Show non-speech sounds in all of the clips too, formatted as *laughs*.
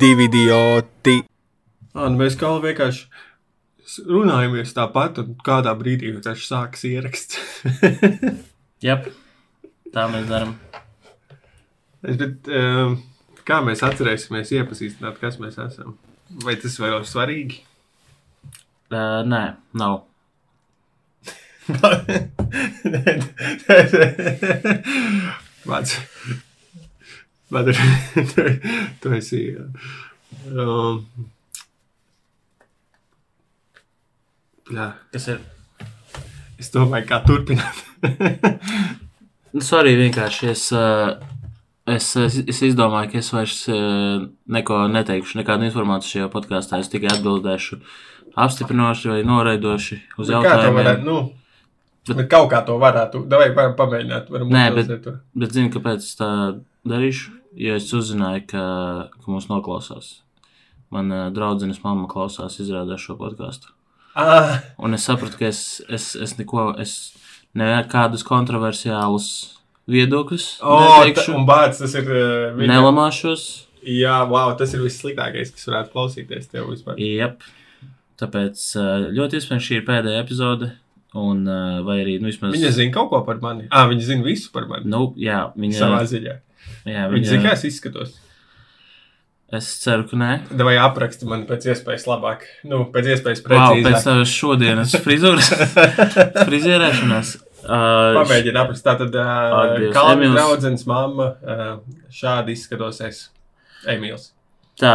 divi idioti. Un mēs kā vienkārši s- runājamies tāpat, un kādā brīdī tas sākas ieraksts. *laughs* Jā, tā mēs darām. Es, bet, um, kā mēs atcerēsimies, iepazīstināt, kas mēs esam? Vai tas vēl ir svarīgi? Uh, nē, nav. *laughs* Māc. Bet *laughs* tu, esi. Um, jā, Kas ir? es domāju, kā turpināt. *laughs* Nu, sorry, vienkārši es, uh, es, es, es izdomāju, ka es vairs uh, neko neteikšu, nekādu informāciju šajā podkāstā. Es tikai atbildēšu apstiprinoši vai noraidoši uz kā to varētu, jautājumiem. nu, bet kaut kā to varētu, vai varam pamēģināt. Varam Nē, to. Bet zinu, kāpēc tā darīšu. Jo es uzzināju, ka, ka mūs noklausās. Mana draudzenes mamma klausās, izrādās šo podkāstu. Ah, Un es sapratu, ka es, es, es neko, es nekādus kontroversiālus viedokļus oh, neteikšu, un bācis tas ir. Uh, viņa- nelamāšos. Jā, wow, tas ir vissliktākais, kas varētu klausīties tev vispār. Jep. Tāpēc uh, ļoti iespējams šī ir pēdējā epizode. Un, uh, vai arī, nu, vismaz. Viņa zina kaut ko par mani. Ah, viņa zina visu par mani. Nu, jā, viņa. Savā ziņā. Jā, Viņa zina, kā es izskatos. Es ceru, ka nē. Vai apraksti man pēc iespējas labāk, nu, pēc iespējas Wow, pēc precīzāk. tavas šodienas *laughs* frizūras, *laughs* frizierēšanās. Uh, Pamēģini aprakstīt. Tātad, uh, Kalniņa Emīls. draudzens mamma, uh, šādi izskatos es. Emīls. Tā.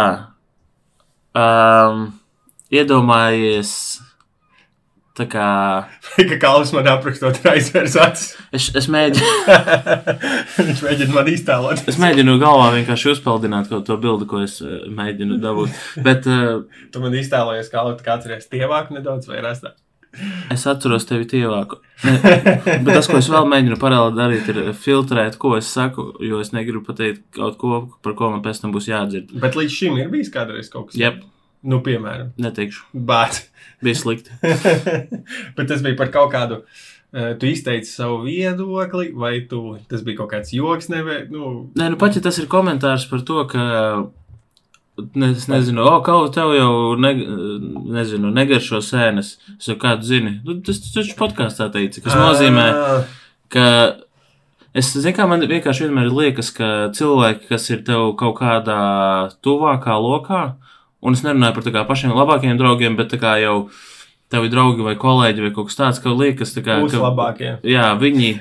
Um, iedomājies, tā kā. Ka Kalns man aprakstot ir aizvērs acis. Es, es, mēģinu, *laughs* Viņš mēģina man iztēlot. es mēģinu galvā vienkārši uzpeldināt kaut to bildi, ko es uh, mēģinu dabūt. Bet uh, Tu man iztēlojies, kā Kalns atceries tievāk nedaudz vai rastā. es atceros tevi tievāku. Bet tas, ko es vēl mēģinu paralēli darīt, ir filtrēt, ko es saku, jo es negribu pateikt kaut ko, par ko man pēc tam būs jādzird. Bet līdz šim ir bijis kādreiz kaut kas. Jep, Nu, piemēram, neteikšu. bācis. Bija slikti. *laughs* Bet tas bija par kaut kādu. eh, Tu izteici savu viedokli, vai tu, tas bija kaut kāds joks, nevē, nu, Nē, nu pat ja tas ir komentārs par to, ka. Ne, es nezinu, o, kaut tev jau, ne, nezinu, negaršo sēnes. Es jau kādu zini. Nu, tas taču podkāstā teica, kas nozīmē, Ā, ka. Es zinu, kā man vienkārši vienmēr liekas, ka cilvēki, kas ir tev kaut kādā tuvākā lokā, un es nerunāju par kā pašiem labākajiem draugiem, bet kā jau tevi draugi vai kolēģi vai kaut kas tāds, ka liekas, tā kā. Ka- labākie. Jā, viņi.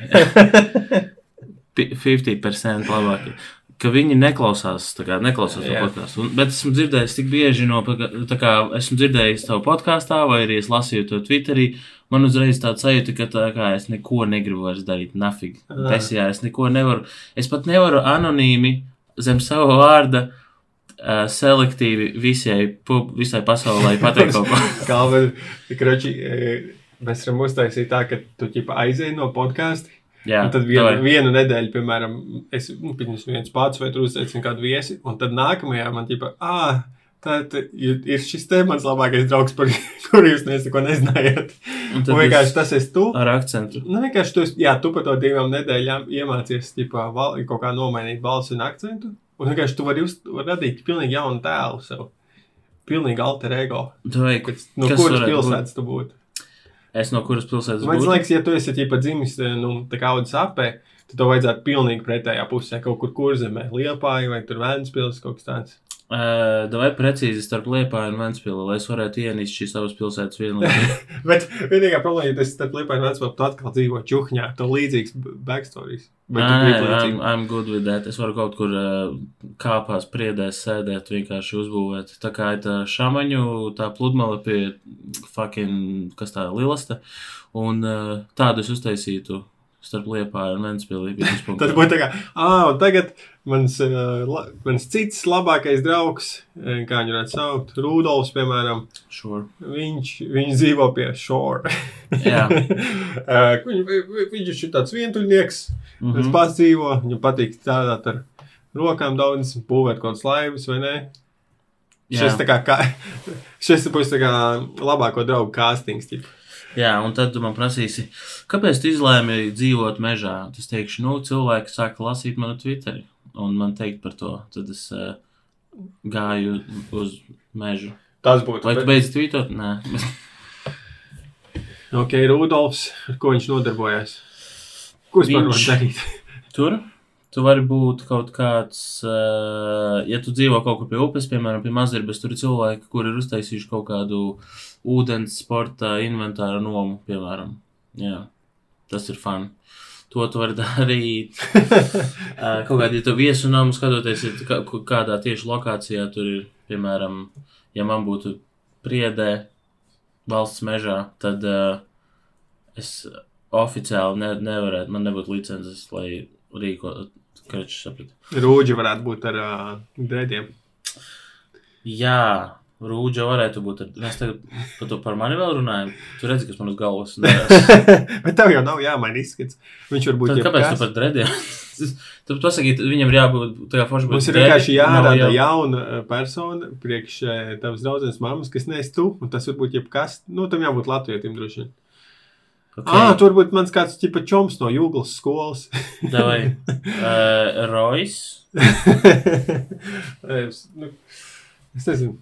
*laughs* pi- 50% labākie. Ka viņi neklausās, kā neklausās Jā. podkāstu. Bet esmu dzirdējis tik bieži no, kā esmu dzirdējis tavu podkāstā, vai arī es lasīju to Twitterī. Man uzreiz tāds sajūta, ka tā kā es neko negribu vairs darīt. Nafig. Ah. Pesijā es neko nevaru. Es pat nevaru anonīmi zem sava vārda uh, selektīvi visai, visai pasaulē *laughs* pateikt kaut ko. *laughs* Kalvin, kroči, mēs varam uztaisīt tā, ka tu ķipa aizēji no podkāsta. Jā, Un tad vienu, davai. vienu nedēļu, piemēram, es nu, pats vai tur uzaicinu kādu viesi, un tad nākamajā man ķipa, ah, tā ir ir šis te mans labākais draugs, par *laughs* kuru jūs neko nezinājāt. Un Un tad vienkārši es tas esi tu. ar akcentu. Nu, vienkārši tu, esi- jā, tu par to divām nedēļām iemācies ķipā, val, kaut kā nomainīt balsi un akcentu. Un vienkārši tu vari, uz, vari radīt pilnīgi jaunu tēlu sev. Pilnīgi alter ego. Davai, Kad, no kuras pilsētas tu būtu? Es no kuras pilsētas Man būtu? liekas, ja tu esi ķipa dzimis eh, nu, tā kā audzes apē, tad to vajadzētu pilnīgi pretējā pusē, kaut kur kurzemē, liepāji vai tur Vēnspils kaut kas tāds. Vai precīzi starp Liepāju un Ventspilu, lai es varētu ienīst šīs savas pilsētas vienlaicīgi. *laughs* Bet vienīgā problēma, ja tas starp liepāji un Vēnspilu, tu atkal dzīvo čuhņā, to līdzīgs b- backstories. Bet tu Nē, I'm. I'm good with that. Es varu kaut kur uh, kāpās, priedēs, sēdēt, vienkārši uzbūvēt. Tā kā ir tā šāmaņu, tā pludmale pie fucking, kas tā, lilasta. Un uh, tādu es uztaisītu starp Liepāju un Ventspilu. Tad būtu tā kā, ah, un tagad mans, uh, la, mans cits labākais draugs, kā viņu varētu saukt, Rudolfs, piemēram, Sure. viņš, viņš dzīvo pie Shore. Jā. *laughs* Eh, Viņ, vi- viņš ir tāds vientuļnieks, mm. -hmm. pats dzīvo, viņam patīk strādāt ar rokām daudz, būvēt kaut kādas laivas vai ne. Jā. Šis tā kā, kā *laughs* šis būs tā kā labāko draugu castings. Ķip. Jā, un tad man prasīsi, kāpēc tu izlēmi dzīvot mežā? Tas teikšu, nu, cilvēki sāka lasīt manu Twitteri un man teikt par to. Tad es uh, gāju uz mežu. Tas būtu. Vai tu beidz tvītot? Nē. *laughs* Ok, Rudolfs, ar ko viņš nodarbojās? Ko viņš var darīt? *laughs* Tur tu vari būt kaut kāds, uh, ja tu dzīvo kaut kur pie upes, piemēram, pie Mazirbas, tur ir cilvēki, kuri ir uztaisījuši kaut kādu ūdens sporta inventāra nomu, piemēram. Jā, tas ir fun. To tu vari *laughs* darīt. *laughs* Kaut kādā, ja viesu namu skatoties, kā- kādā tieši lokācijā tur ir, piemēram, ja man būtu priedē valsts mežā, tad uh, es oficiāli ne, nevarētu, man nebūtu licences, lai rīko, kraču sapratu. Rūģi varētu būt ar uh, drēdiem. Jā, rūģa varētu būt. Ar, mēs tagad par to par mani vēl runājam. Tu redzi, kas man uz galvas *laughs* ir. Bet tev jau nav jāmaina izskats. Viņš var būt Tad kāpēc tu jebkas. par drediem? *laughs* tu pasaki, viņam ir jābūt tā kā forši. Mums ir vienkārši jārada jau- jauna uh, persona priekš uh, tavas draudzenes mammas, kas neesi tu, un tas var būt jebkas. Nu, tam jābūt latvietim droši vien. Okay. Ah, tur būtu mans kāds tipa čoms no Jūglas skolas. *laughs* Davai. Uh, Rojas. es, nu, es nezinu.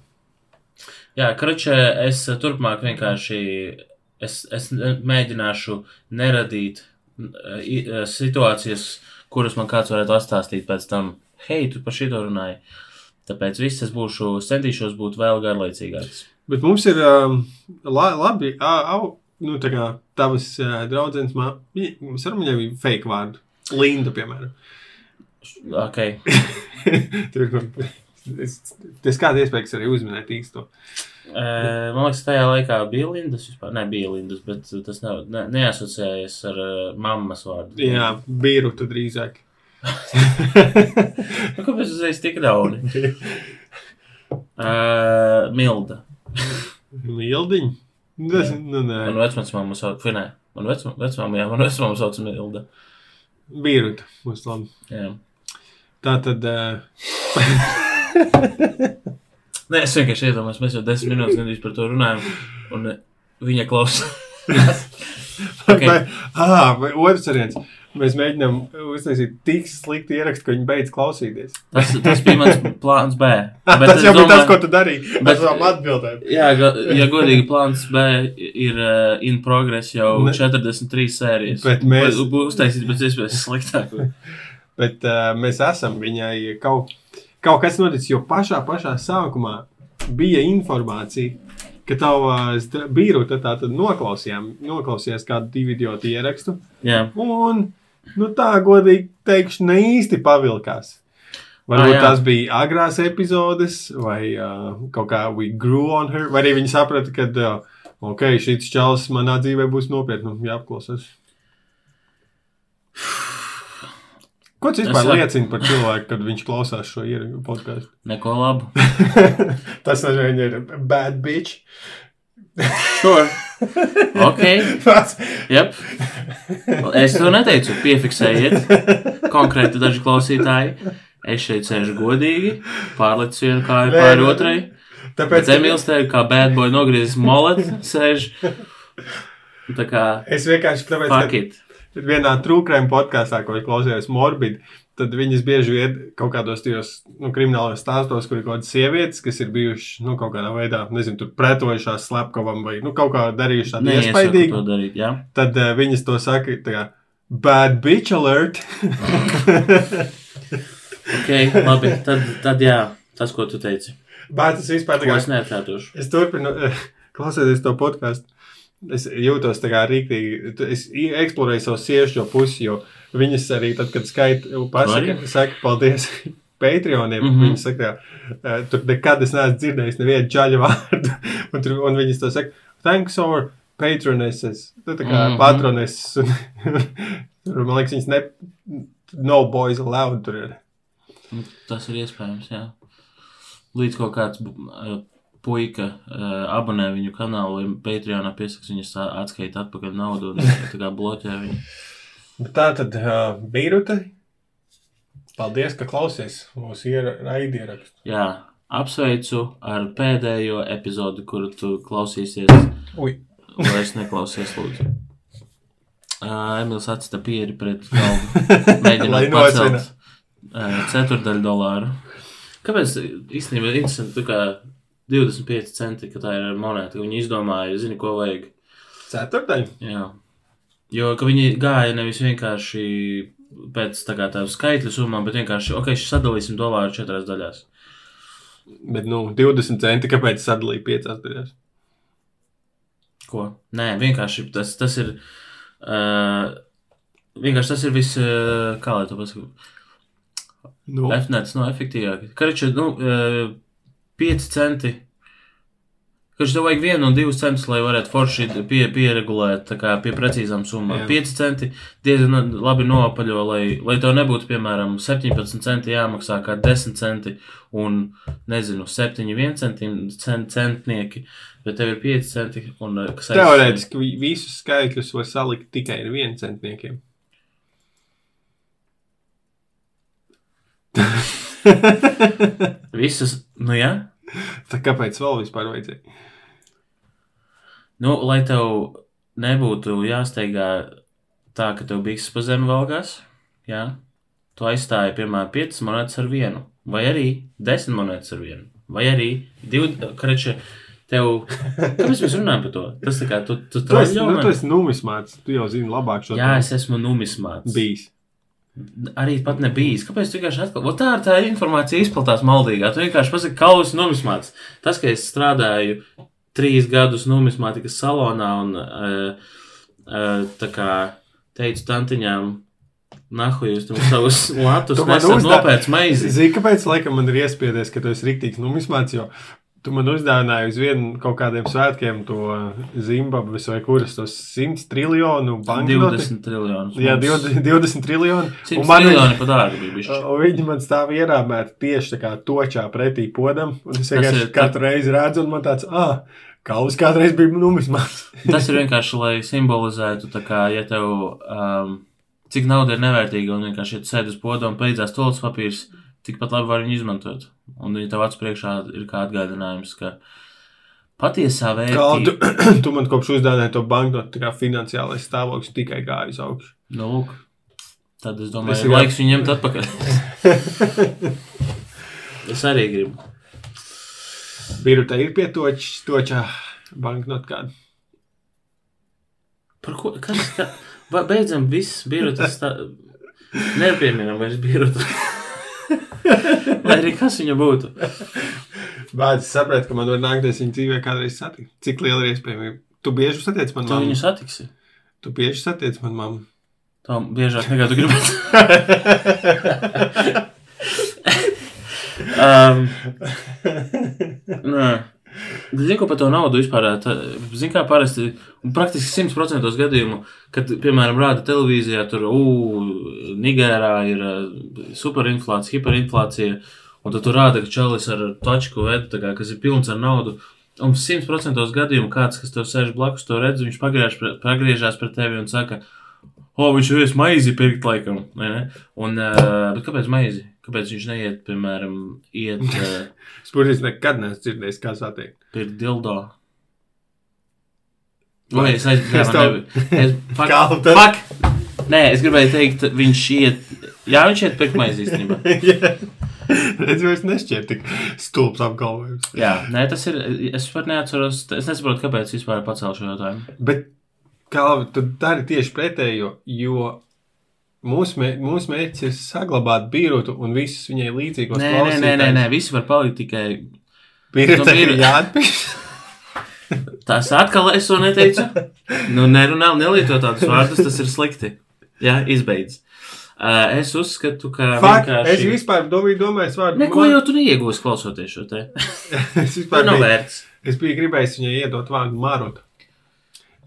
Jā, kračē, es turpmāk vienkārši es, es mēģināšu neradīt situācijas, kuras man kāds varētu atstāstīt pēc tam. Hei, tu par šito runāji. Tāpēc viss es būšu, es centīšos būt vēl garlaicīgāks. Bet mums ir um, la, labi, au, nu, tā kā tavas uh, draudzenes, vi- mums ar viņai bija fake vārdu. Linda, piemēram. Ok, *laughs* Tur ir kaut kas, tas kāda iespējas arī uzminēt īsto. Uh, man liekas, tajā laikā bija Lindas. Vispār nebija Lindas, bet tas nav, ne, neasociējas ar uh, mammas vārdu. Jā, bīru tu drīzāk. *laughs* Nu, kāpēc uzreiz tik daudz? Uh, Milda. Mildiņa. Tas, nu, nē, Man vecmāmas mamma sauc, vai nē? Man vecmāma, jā, man vecmāma sauc Milda. bīru tu. Mums labi. Jā. Tā tad. Uh, *laughs* Nē, es vienkārši iedomājos, mēs jau desmit minūtes gandrīz par to runājam, un uh, viņa klausa. *laughs* Ok. Vai, ah, vai otrs variants. Mēs mēģinām uztaisīt tik sliktu ierakstu, ka viņi beidz klausīties. tas, tas bija mans plāns B. *laughs* Bet tas jau bija domāju- tas, ko tu darīji. bet- tam atbildēji. Jā, ga, ja godīgi plāns B ir uh, in progress jau Ne- 43 sērijas. Bet mēs- uztaisīt pēc iespējas sliktāk. *laughs* Bet uh, mēs esam viņai kaut, kaut kas noticis, jo pašā, pašā sākumā bija informācija, ka tavs tad tā tad noklausījās kādu divu idiotu ierakstu. Jā, Un, nu tā godīgi teikšu, ne īsti pavilkās. Varbūt Ah, tās bija agrās epizodes, vai uh, kaut kā we grew on her, vai arī viņi saprata, ka, uh, ok, šis čels manā dzīvē būs nopietni, nu, jāapklausās. *sighs* *sighs* Ko tas vispār liecina par cilvēku, kad viņš klausās šo podkāstu? neko labu. *laughs* Tas nozīmē, ka viņa ir bad bitch. Sure. *laughs* Ok, yep. Es to neteicu, piefiksējiet. Konkrēti daži klausītāji. Es šeit sēžu godīgi, pārlicu vienu kāju pāri otrai. Tāpēc Pēc Emīls te kā bad boy nogriezis molet, sēž. Tā kā, es vienkārši tāpēc, fuck ka. Vienā trūkrājuma podkāstā, ko klausījos, Morbid, tad viņas bieži vien kaut kādos tajos nu, kriminālos stāstos, kur ir kaut kādas sievietes, kas ir bijušas nu, kaut kādā veidā, nezinu, tur pretojušās slepkavam vai nu, kaut kā darījuši tādu iespaidīgu. darīt, jā. Tad uh, viņas to saka, tā kā bad bitch alert. *laughs* Ok, labi, tad, tad jā, tas, ko tu teici. Es vispār tā kā es neatkārtošu. Es turpinu, eh, *laughs* klausoties to podkāstu. Es jūtos tā kā rīktīgi. Es eksplorēju savu sievišķo pusi, jo viņas arī tad, kad skaita, pasaka, saka, paldies *laughs* Patreoniem. Mm. -hmm. Viņas saka, tur nekad es neesmu dzirdējis nevienu čaļu vārdu. *laughs* un, tur, un viņas to saka, thanks our patronesses. Tu tā kā mm. -hmm. patronesses. *laughs* Un, man liekas, viņas ne, no boys allowed tur ir. Nu, Tas ir iespējams, jā. Līdz kaut kāds puika uh, abonē viņu kanālu, vai Patreonā piesaks viņas atskaita atpakaļ naudu un *laughs* tā kā bloķē viņu. Tā tad uh, Beirute. Paldies, ka klausies mūsu iera- raidierakstu. Jā, apsveicu ar pēdējo epizodi, kuru tu klausīsies. Ui. Vairs neklausies, lūdzu. Uh, Emīls atsta pieri pret *laughs* galdu. Lai Mēģinot pacelt uh, ceturdaļu dolāru. Kāpēc īstenībā interesanti, kā 25 centi, ka tā ir monēta, ka viņi izdomāja, zini, ko vajag. Ceturtdaļa. Jā. Jo, viņi gāja nevis vienkārši pēc tā kā tādu skaitļu summām, bet vienkārši, ok, sadalīsim dolāru četrās daļās. Bet, nu, 20 centi, kāpēc sadalīja piecās daļās? Ko? Nē, vienkārši tas, tas ir. Uh, vienkārši tas ir viss, uh, kā lai to pasaku. Nu, Efnēts nav efektīvāk. Karaču, nu, uh, 5 centi. Kurš tev vajag vienu un divus centus, lai varētu forši pie, pieregulēt tā kā pie precīzām summām. Jā. 5 centi diezgan labi noapaļo, lai, lai tev nebūtu, piemēram, 17 centi jāmaksā kā 10 centi un, nezinu, 7, 1 centi, cent, centnieki, bet tev ir 5 centi un eh, kas teorētiski vi- visus skaitļus var salikt tikai ar vienu centniekiem. *laughs* *laughs* Visas, nu jā, Tā kāpēc vēl vispār vajadzēja? nu, lai tev nebūtu jāsteigā tā, ka tev bikses pa zemi valgās, jā, tu aizstāji, piemēram, 5 monētas ar vienu, vai arī 10 monētas ar vienu, vai arī 2, karača, tev, kāpēc mēs runājam par to? Tas tā kā, tu, tu Tu esi, troļļo nu, tu esi numismāts, tu jau zini labāk šo Jā, es esmu numismāts. bijis. Arī pat nebijis. Kāpēc vienkārši atkal? Vo Tā ir tā informācija izplatās maldīgā. Tu vienkārši pasaki, ka kausa numismāts. Tas, ka es strādāju trīs gadus numismātikas salonā un uh, uh, tā kā teicu tantiņām, nahu jūs tam savus *laughs* latus nesat nopērts maizi. Zini, kāpēc laikam man ir iespiedies, ka tu esi rīktīgs numismāts, jo tu man uzdāvināji uz vienu kaut kādiem svētkiem to Zimbabves vai kuras tos 100 triljonu banknoti. 20 triljonus. Jā, Mums 20, 20 *laughs* triljoni. 100 Un man triljoni pa dārgu bija bišķi. Un viņi man stāv ierāmēti tieši tā kā točā pretī podam. Un es vienkārši katru reizi redzu, un man tāds, ah, kauls kādreiz bija numismāts. *laughs* Tas ir vienkārši, lai simbolizētu, tā kā, ja tev, um, cik nauda ir nevērtīga un vienkārši, ja tu sēdi uz poda un beidzās tolis papīrs, tikpat labi var viņu izmantot. Un viņa tev acu priekšā ir kā atgādinājums, ka patiesā Kā tu, vērtība. *clears throat* tu man kopš uzdāvināji to banknotu, tā kā finansiālais stāvoklis tikai gāja uz augšu. Nu, lūk. Tad es domāju, ka ir- laiks viņu ņemt atpakaļ. *laughs* es arī gribu. Birta ir pietočs, točā banknotu kādu. Par ko? Kas? Kā? Beidzam, viss bija tas. Tā... Nepieminam vairs birotu. *laughs* Lai arī kas viņa būtu. *laughs* Bācis saprata, ka man var nākties viņa dzīvē kādreiz satikt. Cik liela ir iespējamība? Tu bieži satiec man Tu viņu mammu. satiksi. Tu bieži satiec man mammu. Tā biežāk nekā tu gribētu. *laughs* um, nē. Zinu, ko par to naudu vispār. Zinu, kā parasti, un praktiski 100% gadījumu, kad, piemēram, rāda televīzijā, tur, ugh, Nigērā ir superinflācija, hiperinflācija, un tad tur rāda, ka čalis ar tačku vedu, kā, kas ir pilns ar naudu. Un 100% gadījumu kāds, kas tev sēž blakus, to redz, viņš pagriež, pagriežās pret tevi un saka, O, viņš ir maizi pirkt, laikam. ne? Un, bet kāpēc maizi? Kāpēc viņš neiet, piemēram, iet *laughs* uh, Spūrīs nekad neesmu dzirdējis, kā satiekt. pirkt dildo? Vai es aizgāju? Es Es tev- es, *laughs* fuck, Kā tad? fuck! Nē, es gribēju teikt, viņš iet. Jā, viņš iet pirkt maizi īstenībā. *laughs* Redz, vairs nešķiet tik stulbs apgalvojums. Jā, nē, tas ir. Es pat neatceros, es nesaprotu, kāpēc vispār pacēlu šo jautājumu. Bet kā tu dari tieši pretējo, jo mūsu, mē, mūsu mērķis ir saglabāt bīrotu un visus viņai līdzīgos Nē, nē, nē, nē, nē, visi var palikt tikai. Bīrotu Nu, ir jāatpiš. *laughs* Tas atkal es to neteicu. Nu, nerunā, nelieto tādus vārdus, tas ir slikti. Jā, izbeidz. Uh, es uzskatu, ka. Fakt, vienkārši- es vispār domāju, domāju, vārdu. Neko jau tu neiegūsi klausoties šo te. *laughs* es, vispār nav biju, vērts. es biju gribējis viņai iedot vārdu Maruta.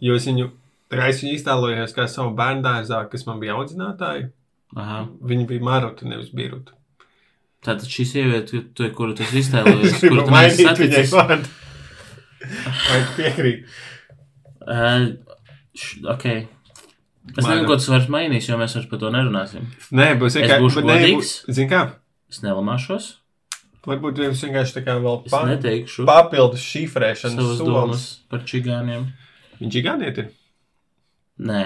Jo es viņu, tā kā es viņu iztēlojos kā savu bērnu dārzā, kas man bija audzinātāji. Aha. Viņa bija Maruta, nevis Biruta. Tātad šī sieviete, kuru tu esi iztēlojies, *laughs* kuru tu viņai saticis. Vai tu piekrīt? Uh, š, ok. Es nezinu, ko tas vairs mainīs, jo mēs vairs par to nerunāsim. Nē, būs Es būšu godīgs. Zini kā? Es nelamāšos. Varbūt jums vienkārši tā kā vēl pa, papildus šifrēšanas domas par čigāniem. Viņš ir ganieti. Nē.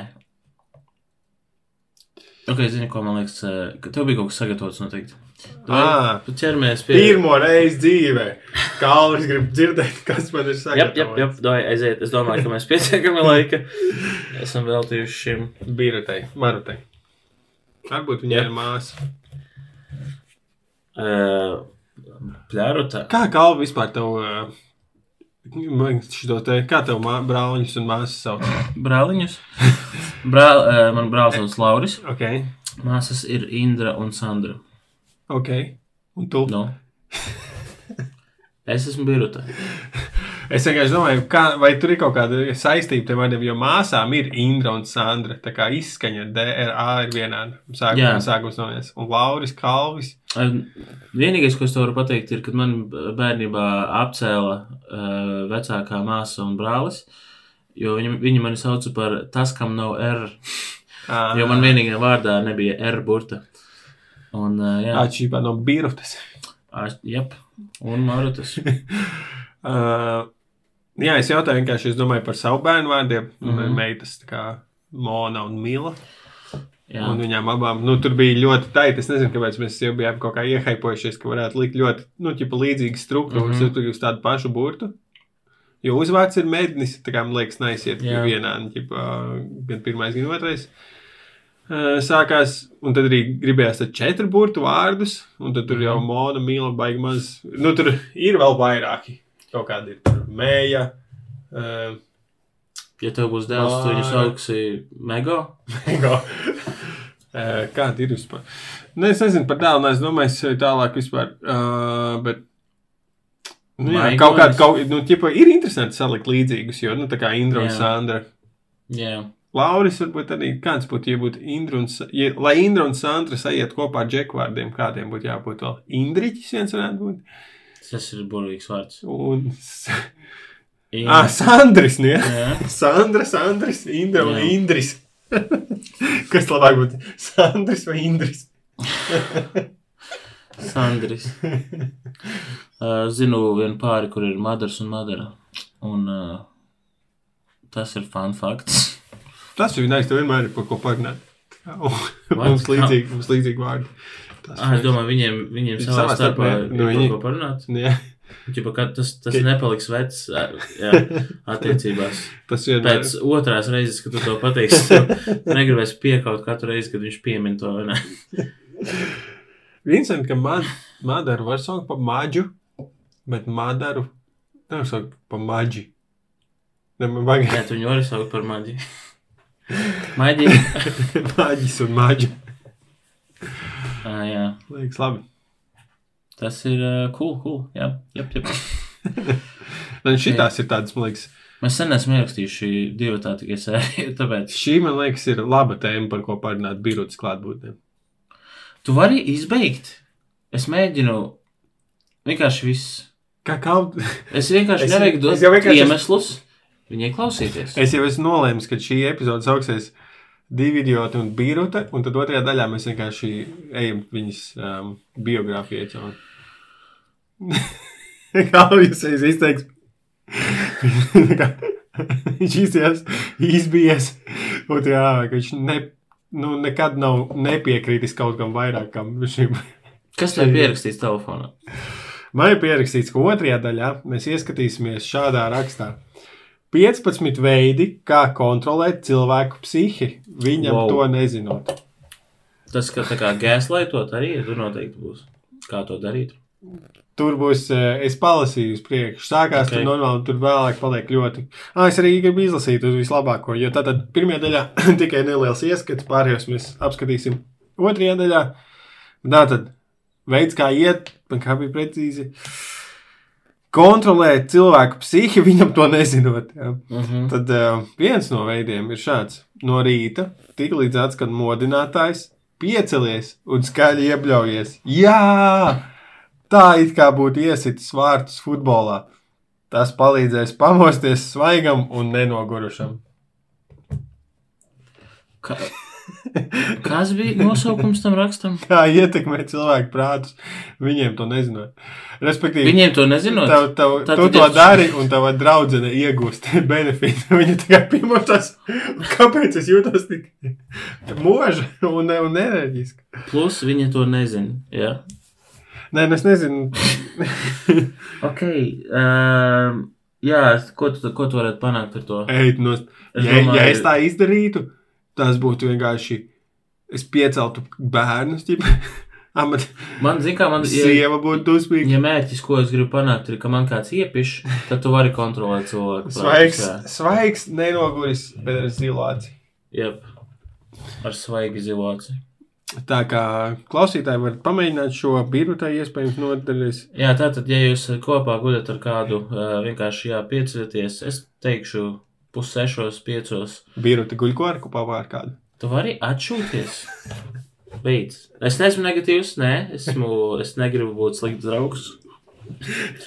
Ok, zini, ko man liekas, eh, ka tev bija kaut kas sagatavots noteikti. Ā, Tu ķeramies pie. Pirmo reizi dzīvē. Kalvis grib dzirdēt, kas man ir Jā, jā, jā, doj, aiziet. Es domāju, ka mēs pietiekami laika *laughs* esam veltījuši šim. Birutei, Marutei. Varbūt viņai ir māsa. Uh, Pļārutā. Kā Kalvi vispār tev, uh, man šito te, kā tev mā, brāliņus un māsas sauc? Brāliņus. Brāl, uh, man brālis sauc Lauris. Ok, Māsas ir Indra un Sandra. ok. Un tu? No. *laughs* Es esmu Birutā. Es vienkārši domāju, kā, vai tur ir kaut kāda saistība tam vārdiem, jo māsām ir Indra un Sandra. Tā kā izskaņa DRA ir vienāda. Sākums, sākums no vienas. Un Lauris Kalvis. Vienīgais, ko es varu pateikt, ir, kad man bērnībā apcēla uh, vecākā māsa un brālis. Jo viņi, viņi mani sauca par tas, kam nav R. Jo man vienīgajā vārdā nebija R burta. Un, uh, jā, Atšķirībā no Birutas. Jep, un Marutas. *laughs* Uh, jā, es jautāju vienkārši, es domāju par savu bērnu vārdiem. Mm Mhm. -hmm. Meitas, kā Mona un Mila. Jā, Un viņām abām, nu, tur bija ļoti taiti. Es nezinu, kāpēc mēs jau bijām kaut kā iehaipojušies, ka varētu likt ļoti, nu, līdzīgas struktūras, mm Mhm. -hmm. ja uz tādu pašu burtu. Jo uzvārds ir mednis, tā kā man liekas, neiesiet Jā. vienā, ķipa, gan pirmais, gan otrais. Uh, Sākās, un tad arī gribējās tad četru burtu vārdus, un tad tur jau Mhm. mona, mīla, baigi maz. Nu, tur ir vēl vairāki. Kaut kādi ir mēja. Uh, ja tev būs dēls, tu viņu Māra. sauksi Mego. Go. *laughs* Eh, Kāda ir vispār? Nu, es nezinu par dēlu, es domāju, es tālāk vispār. Uh, bet, nu, jā, Maigonis. kaut kāda, kaut, nu, ķipa, ir interesanti salikt līdzīgus, jo, nu, tā kā Indra un Jā. Sandra. Jā, Lauris varbūt arī kāds būtu, ja būtu Indra un, ja, lai Indra un Sandra sajiet kopā ar džeku vārdiem, kādiem būtu jābūt vēl. Indriķis viens varētu būt. Tas ir burvīgs vārds. Un, In... ah, Sandris, ne? Jā, Sandra, Sandris, Indra un Jā. Indris. *laughs* Kas labāk būtu? Sandris vai Indris? *laughs* Sandris. Uh, *laughs* zinu vienu pāri, kur ir Madars un Madara. Un uh, tas ir fun fakts. Tas ir nice, tev vienmēr ir par ko parunāt. What? mums līdzīgi, mums līdzīgi vārdi. Ah, es domāju, viņiem, viņiem Viņi savā starpā ir nu, viņi- ko parunāt. Jā, Ķipa, tas, tas Ka- nepaliks vecs jā, *laughs* attiecībās. tas vienmēr Pēc otrās reizes, kad tu to pateiksi, tu negribēsi piekaut katru reizi, kad viņš piemin to. Vincent, ka mad, Madaru var saukt par maģu, bet Madaru nevar saukt par maģi. Ne, man vajag Jā, tu viņu vari saukt par maģiju. Maģija. *laughs* maģis un maģi. Ah, jā, Liekas labi. tas ir uh, cool, cool. Jā, jep, jep. *laughs* Un šitās ir tādas, man liekas, Mēs sen esam ierakstījuši divu tādu sēriju, tāpēc šī, man liekas, ir laba tēma, par ko parunāt birotas klātbūtnē. tu vari izbeigt. Es mēģinu vienkārši viss. Kā kaut Es vienkārši nevajag *laughs* dot es vienkārši- iemeslus viņai klausīties. Es jau esmu nolēmis, ka šī epizode sauksies divi idioti un birota, un tad otrajā daļā mēs vienkārši ejam viņas um, biogrāfijai cauri. Kā jūs esat izteiks? *laughs* viņš izties, izbies, un jā, ka viņš ne, nu, nekad nav nepiekrītis kaut kam vairākam šim. Kas tev ir pierakstīts telefonā? Man ir pierakstīts, ka otrajā daļā mēs ieskatīsimies šādā rakstā. 15 veidi, kā kontrolēt cilvēku psihi, viņam Wow. to nezinot. Tas, ka tā kā gēslaitot arī, tur noteikti būs. Kā to darīt? Tur būs, eh, es palasīju uz priekšu. Sākās okay. Ok. tur normāli, tur vēlāk paliek ļoti. Ah, es arī gribu izlasīt uz vislabāko, jo tātad pirmajā daļā *clears throat* tikai neliels ieskats, pārējos mēs apskatīsim otrajā daļā. Tātad veids, kā iet, man kā bija precīzi. Kontrolēt cilvēku psihi, *laughs* viņam to nezinot. Jā. Uh -huh. Tad uh, viens no veidiem ir šāds. No rīta, tik līdz atskan modinātājs, piecelies un skaļi iebļaujies. Jā! Tā it kā būtu iesitis vārtus futbolā. Tas palīdzēs pamosties svaigam un nenogurušam. Ka... Kas bija nosaukums tam rakstam? *laughs* Kā ietekmē cilvēku prātus, viņiem to nezinot. Respektīvi, Viņiem to nezinot. Tev, tev, Tad tu to tieši- dari, un tava draudzene iegūst *laughs* benefitu. Viņa tikai piemotās, kāpēc es jūtos tik mūža un, un enerģiski. Plus viņi to nezina. Ja? Nē, es nezinu. *laughs* Ok. Um, jā, ko tu, ko tu varētu panākt ar to? Eit no, Es ja, domāju- ja es tā izdarītu, tas būtu vienkārši. Es pieceltu bērnus, ģip, *laughs* amat, Man, zin kā, man, ja, sieva būtu dusmīga. ja mērķis, ko es gribu panākt, ir, ka man kāds iepiš, tad tu vari kontrolēt cilvēku. Svaigs, svaigs, nenoguris, bet ar zilāci. Jep. ar svaigi zilāci. Tā kā klausītāji var pamēģināt šo birutā iespējams nodarīs. Jā, tātad, ja jūs kopā guļat ar kādu, vienkārši jā, piecieties, es teikšu, pussešos, piecos. Biruta guļ ko ar kopā ar kādu. Tu vari atšūties. Beidz. Es neesmu negatīvs, nē, esmu, es negribu būt slikts draugs.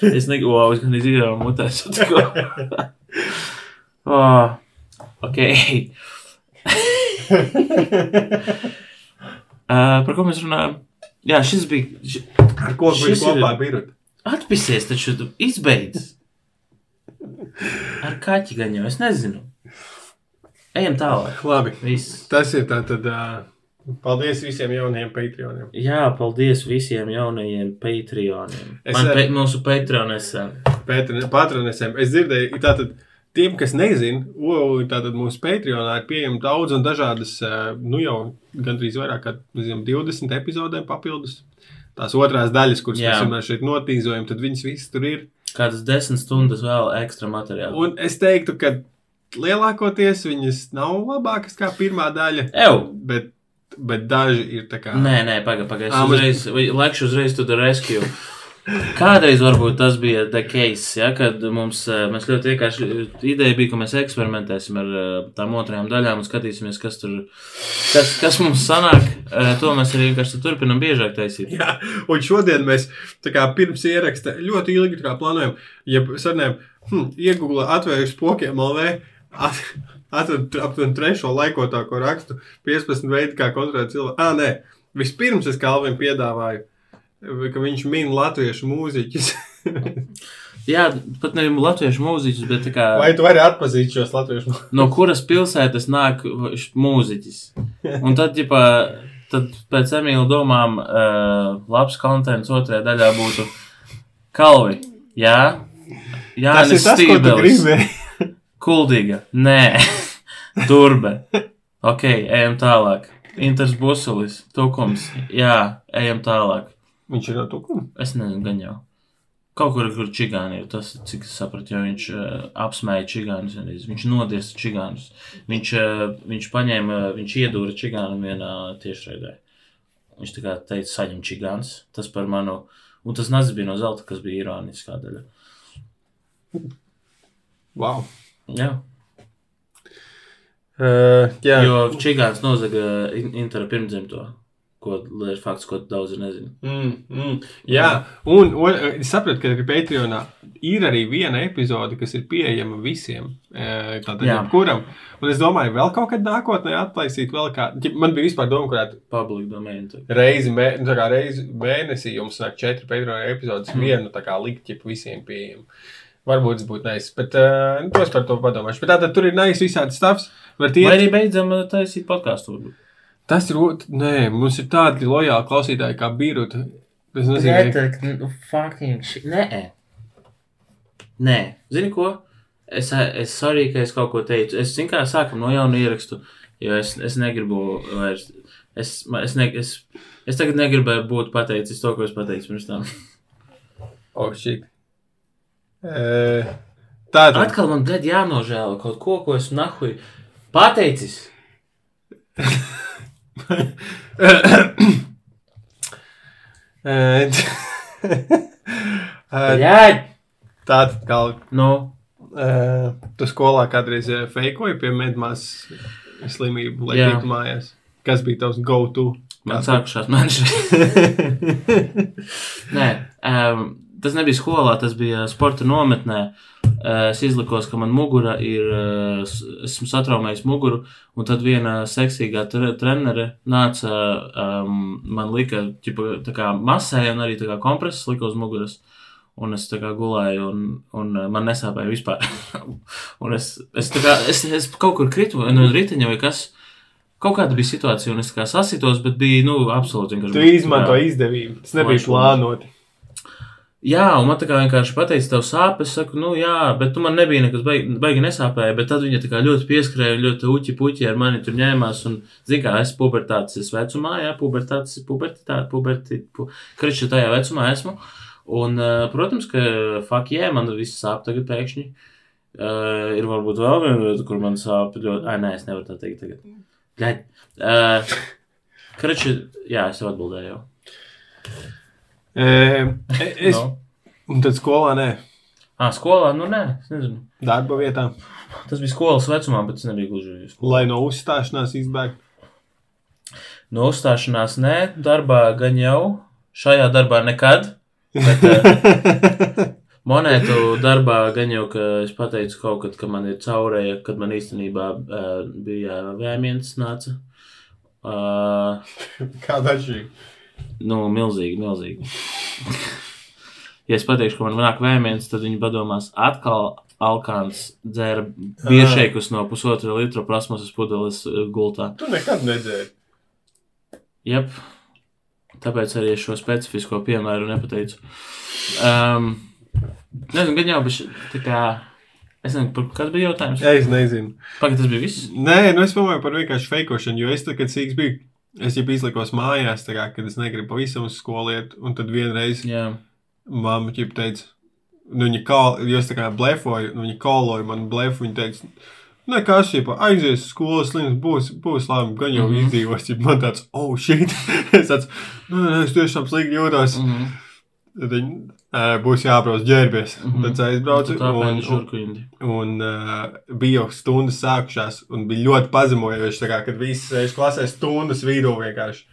Es negribu, wow, es gan izdevām mutēs. oh, ok. uh, *laughs* par ko mēs runājam? Jā, šis bija. Š... Ar ko ir- kopā biruta? Atpisies, taču izbeidz. Ar kaķi gan jau, es nezinu. Ejam tālāk. Labi, Viss. tas ir tā tad. Uh, paldies visiem jaunajiem Patreoniem. Jā, paldies visiem jaunajiem Patreoniem. Es Man ar- pe mūsu Patreonesam. Patronesiem. Es dzirdēju, tātad. Tiem, kas nezina, o, tātad mūsu Patreonā ir pieejama daudz un dažādas, nu jau gandrīz vairāk kā zinām, 20 epizodēm papildus. Tās otrās daļas, kuras Jā. mēs šeit notīzojam, tad viņas visas tur ir. Kādas desmit stundas vēl ekstra materiāla. Un es teiktu, ka lielākoties viņas nav labākas kā pirmā daļa, Ew! bet, bet daži ir tā kā. Nē, nē, pagaidi, pagaidi. Es uzreiz, vai- lekšu uzreiz to the rescue. Kādreiz varbūt tas bija the case, ja, kad mums, eh, mēs ļoti vienkārši, ideja bija, ka mēs eksperimentēsim ar eh, tām otrajām daļām un skatīsimies, kas tur, kas, kas mums sanāk. Eh, To mēs arī vienkārši turpinam biežāk taisīt. Jā, un šodien mēs tā kā pirms ieraksta ļoti ilgi kā plānojam, ja sarunājam, hm, iegūla atvēršu spokiem LV, at, atradu aptuveni trešo laikotāko rakstu, 15 veidi, kā kontrolēt cilvēku. Ā, nē, vispirms es Kalvim piedāvāju, ka viņš min latviešu mūziķus. *laughs* Jā, pat ne latviešu mūziķus, bet kā, Vai tu vari atpazīt šos latviešu mūziķus? no kuras pilsētas nāk mūziķis. Un tad, ģipā, tad pēc Emīļa domām, uh, labs kontents otrajā daļā būtu Kalvi. Jā, Jā, Tas ir tas, ko tu gribēji. Kuldīga. Nē, *laughs* Durbe. Ok, ejam tālāk. Inters Busulis, Tukums. Jā, ejam tālāk. Viņš ir no tukuma. Es nezinu, gan jau. Kaut kur, kur čigāni ir, tas, cik es sapratu, jo viņš uh, apsmēja čigānus, viņš nodiesa čigānus. Viņš, uh, viņš paņēma, viņš iedūra čigānu vienā tiešraidē. Viņš tā kā teica, saņem čigāns, tas par manu, un tas nazis bija no zelta, kas bija ironiskā daļa. Wow. Jā, Uh, jā, jo čigāns nozaga in- Intera pirmdzimto, ko ir fakts, ko daudzi nezina. Mm, mm. Jā, un, un es saprotu, ka Patreonā ir arī viena epizode, kas ir pieejama visiem. eh, Tātad, jebkuram. Un es domāju, vēl kaut kad nākotnē atlaisīt vēl kādu. Man bija vispār doma, kurā Public domain. reizi, mē, nu, reizi mēnesī jums nāk četri Patreon epizodes, Mhm. vienu tā kā likt, visiem pieejam. Varbūt tas būtu nice, bet uh, nu, tos par to padomāšu. Bet tātad tur ir nice visādi stāvs. Var Vai tie arī beidzam uh, taisīt podkāstu? Tas ir, ot- nē, mums ir tādi lojāli klausītāji kā Birut. Tas nozīmē, ka nu, fucking shit. Nē. Nē. Zini ko? Es, es sorry, ka es kaut ko teicu. Es zinu, kā sākam no jauna ierakstu, jo es, es negribu vairs. Es, es, ne, es, es tagad negribēju būt pateicis to, ko es pateicu pirms tam. *laughs* oh, shit. Uh, tātad. Atkal man gad jānožēlo kaut ko, ko esmu nahuj pateicis. *laughs* Uh, Jā, Tātad, kā nu, uh, tu skolā kādreiz feikoji pie medmās slimību, lai tiktu mājās. Kas bija tavs go-to? man sākušās mēnešus. *laughs* Nē, um, tas nebija skolā, tas bija sporta nometnē. Uh, es izlikos, ka man mugura ir, s- esmu satraumējis muguru, un tad viena seksīgā tre trenere nāca, um, man lika, ķipa, tā kā masēja un arī tā kā kompreses lika uz muguras. Un es tā kā gulēju, un, un uh, man nesāpēja vispār. *laughs* un es, es, tā kā, es, es kaut kur kritu no riteņa vai kas. Kaut kāda bija situācija, un es kā sasitos, bet bija, nu, absolūti vienkārši. Tu izmanto izdevību. Tas nebija plānoti. Jā, un man tā kā vienkārši pateica, tev sāp, es saku, nu jā, bet tu man nebija nekas baigi, baigi nesāpēja, bet tad viņa tā kā ļoti pieskrēja un ļoti uķi puķi ar mani tur ņēmās, un, zin kā, es pubertātes es vecumā, jā, pubertātes, pubertāte, puberti, pu, kriču tajā vecumā esmu, un, uh, protams, ka, fuck yeah, man viss sāp tagad pēkšņi. Uh, ir varbūt vēl viena vieta, kur man sāp ļoti, ai, nē, es nevaru tā teikt tagad. Gaid. Uh, kriču, jā, es tev atbildēju jau. E, es, No. un tad skolā nē, Ah, skolā, nu nē, es nezinu. darba vietā, Tas bija skolas vecumā, bet tas nebija gluži lai no uzstāšanās izbēgtu. No uzstāšanās nē, darbā gan jau. Šajā darbā nekad. Bet, *laughs* monētu darbā gan jau, ka es pateicu kaut kad, ka man ir caurēja, kad man īstenībā uh, bija vēmiens nāca. Uh, Kāda atšķirība? Nu, milzīgi, milzīgi. ja es pateikšu, ka man nāk vēmiens, tad viņi padomās atkal. Alkāns dzēra bieršēkus no pusotra litra plasmasas pudeles uh, gultā. Tu nekad nedzēri. Jep. Tāpēc arī šo specifisko piemēru nepateicu. Um, nezinu, gan jau, bet tā kā. Es nezinu, kas bija jautājums. Es nezinu. Pagaid, tas bija viss. Nē, nu es domāju par vienkārši feikošanu, jo es tad, kad sīgs biju, es jau izlikos mājās, kā, kad es negribu pavisam uz skolu iet, un tad vienreiz Jā, mamma ķip teica, nu viņa kal, jo es tā kā blefoju, nu viņa koloja man blefu, viņa teica, nekas, ja aizies uz skolu slims, būs, būs labi, gan jau mm. -hmm. izdzīvos, ja man tāds, oh, shit, *laughs* es tāds, nu, nē, es tiešām slikti jūtos, mm mm -hmm. tad viņi, "Ē, būs jābrauc ģērbies, mm. -hmm. tad aizbraucu, un, un. Un uh, bija jau stundas sākušās, un bija ļoti pazemojoši, kā, kad visi sēž klasē stundas vidū vienkārši.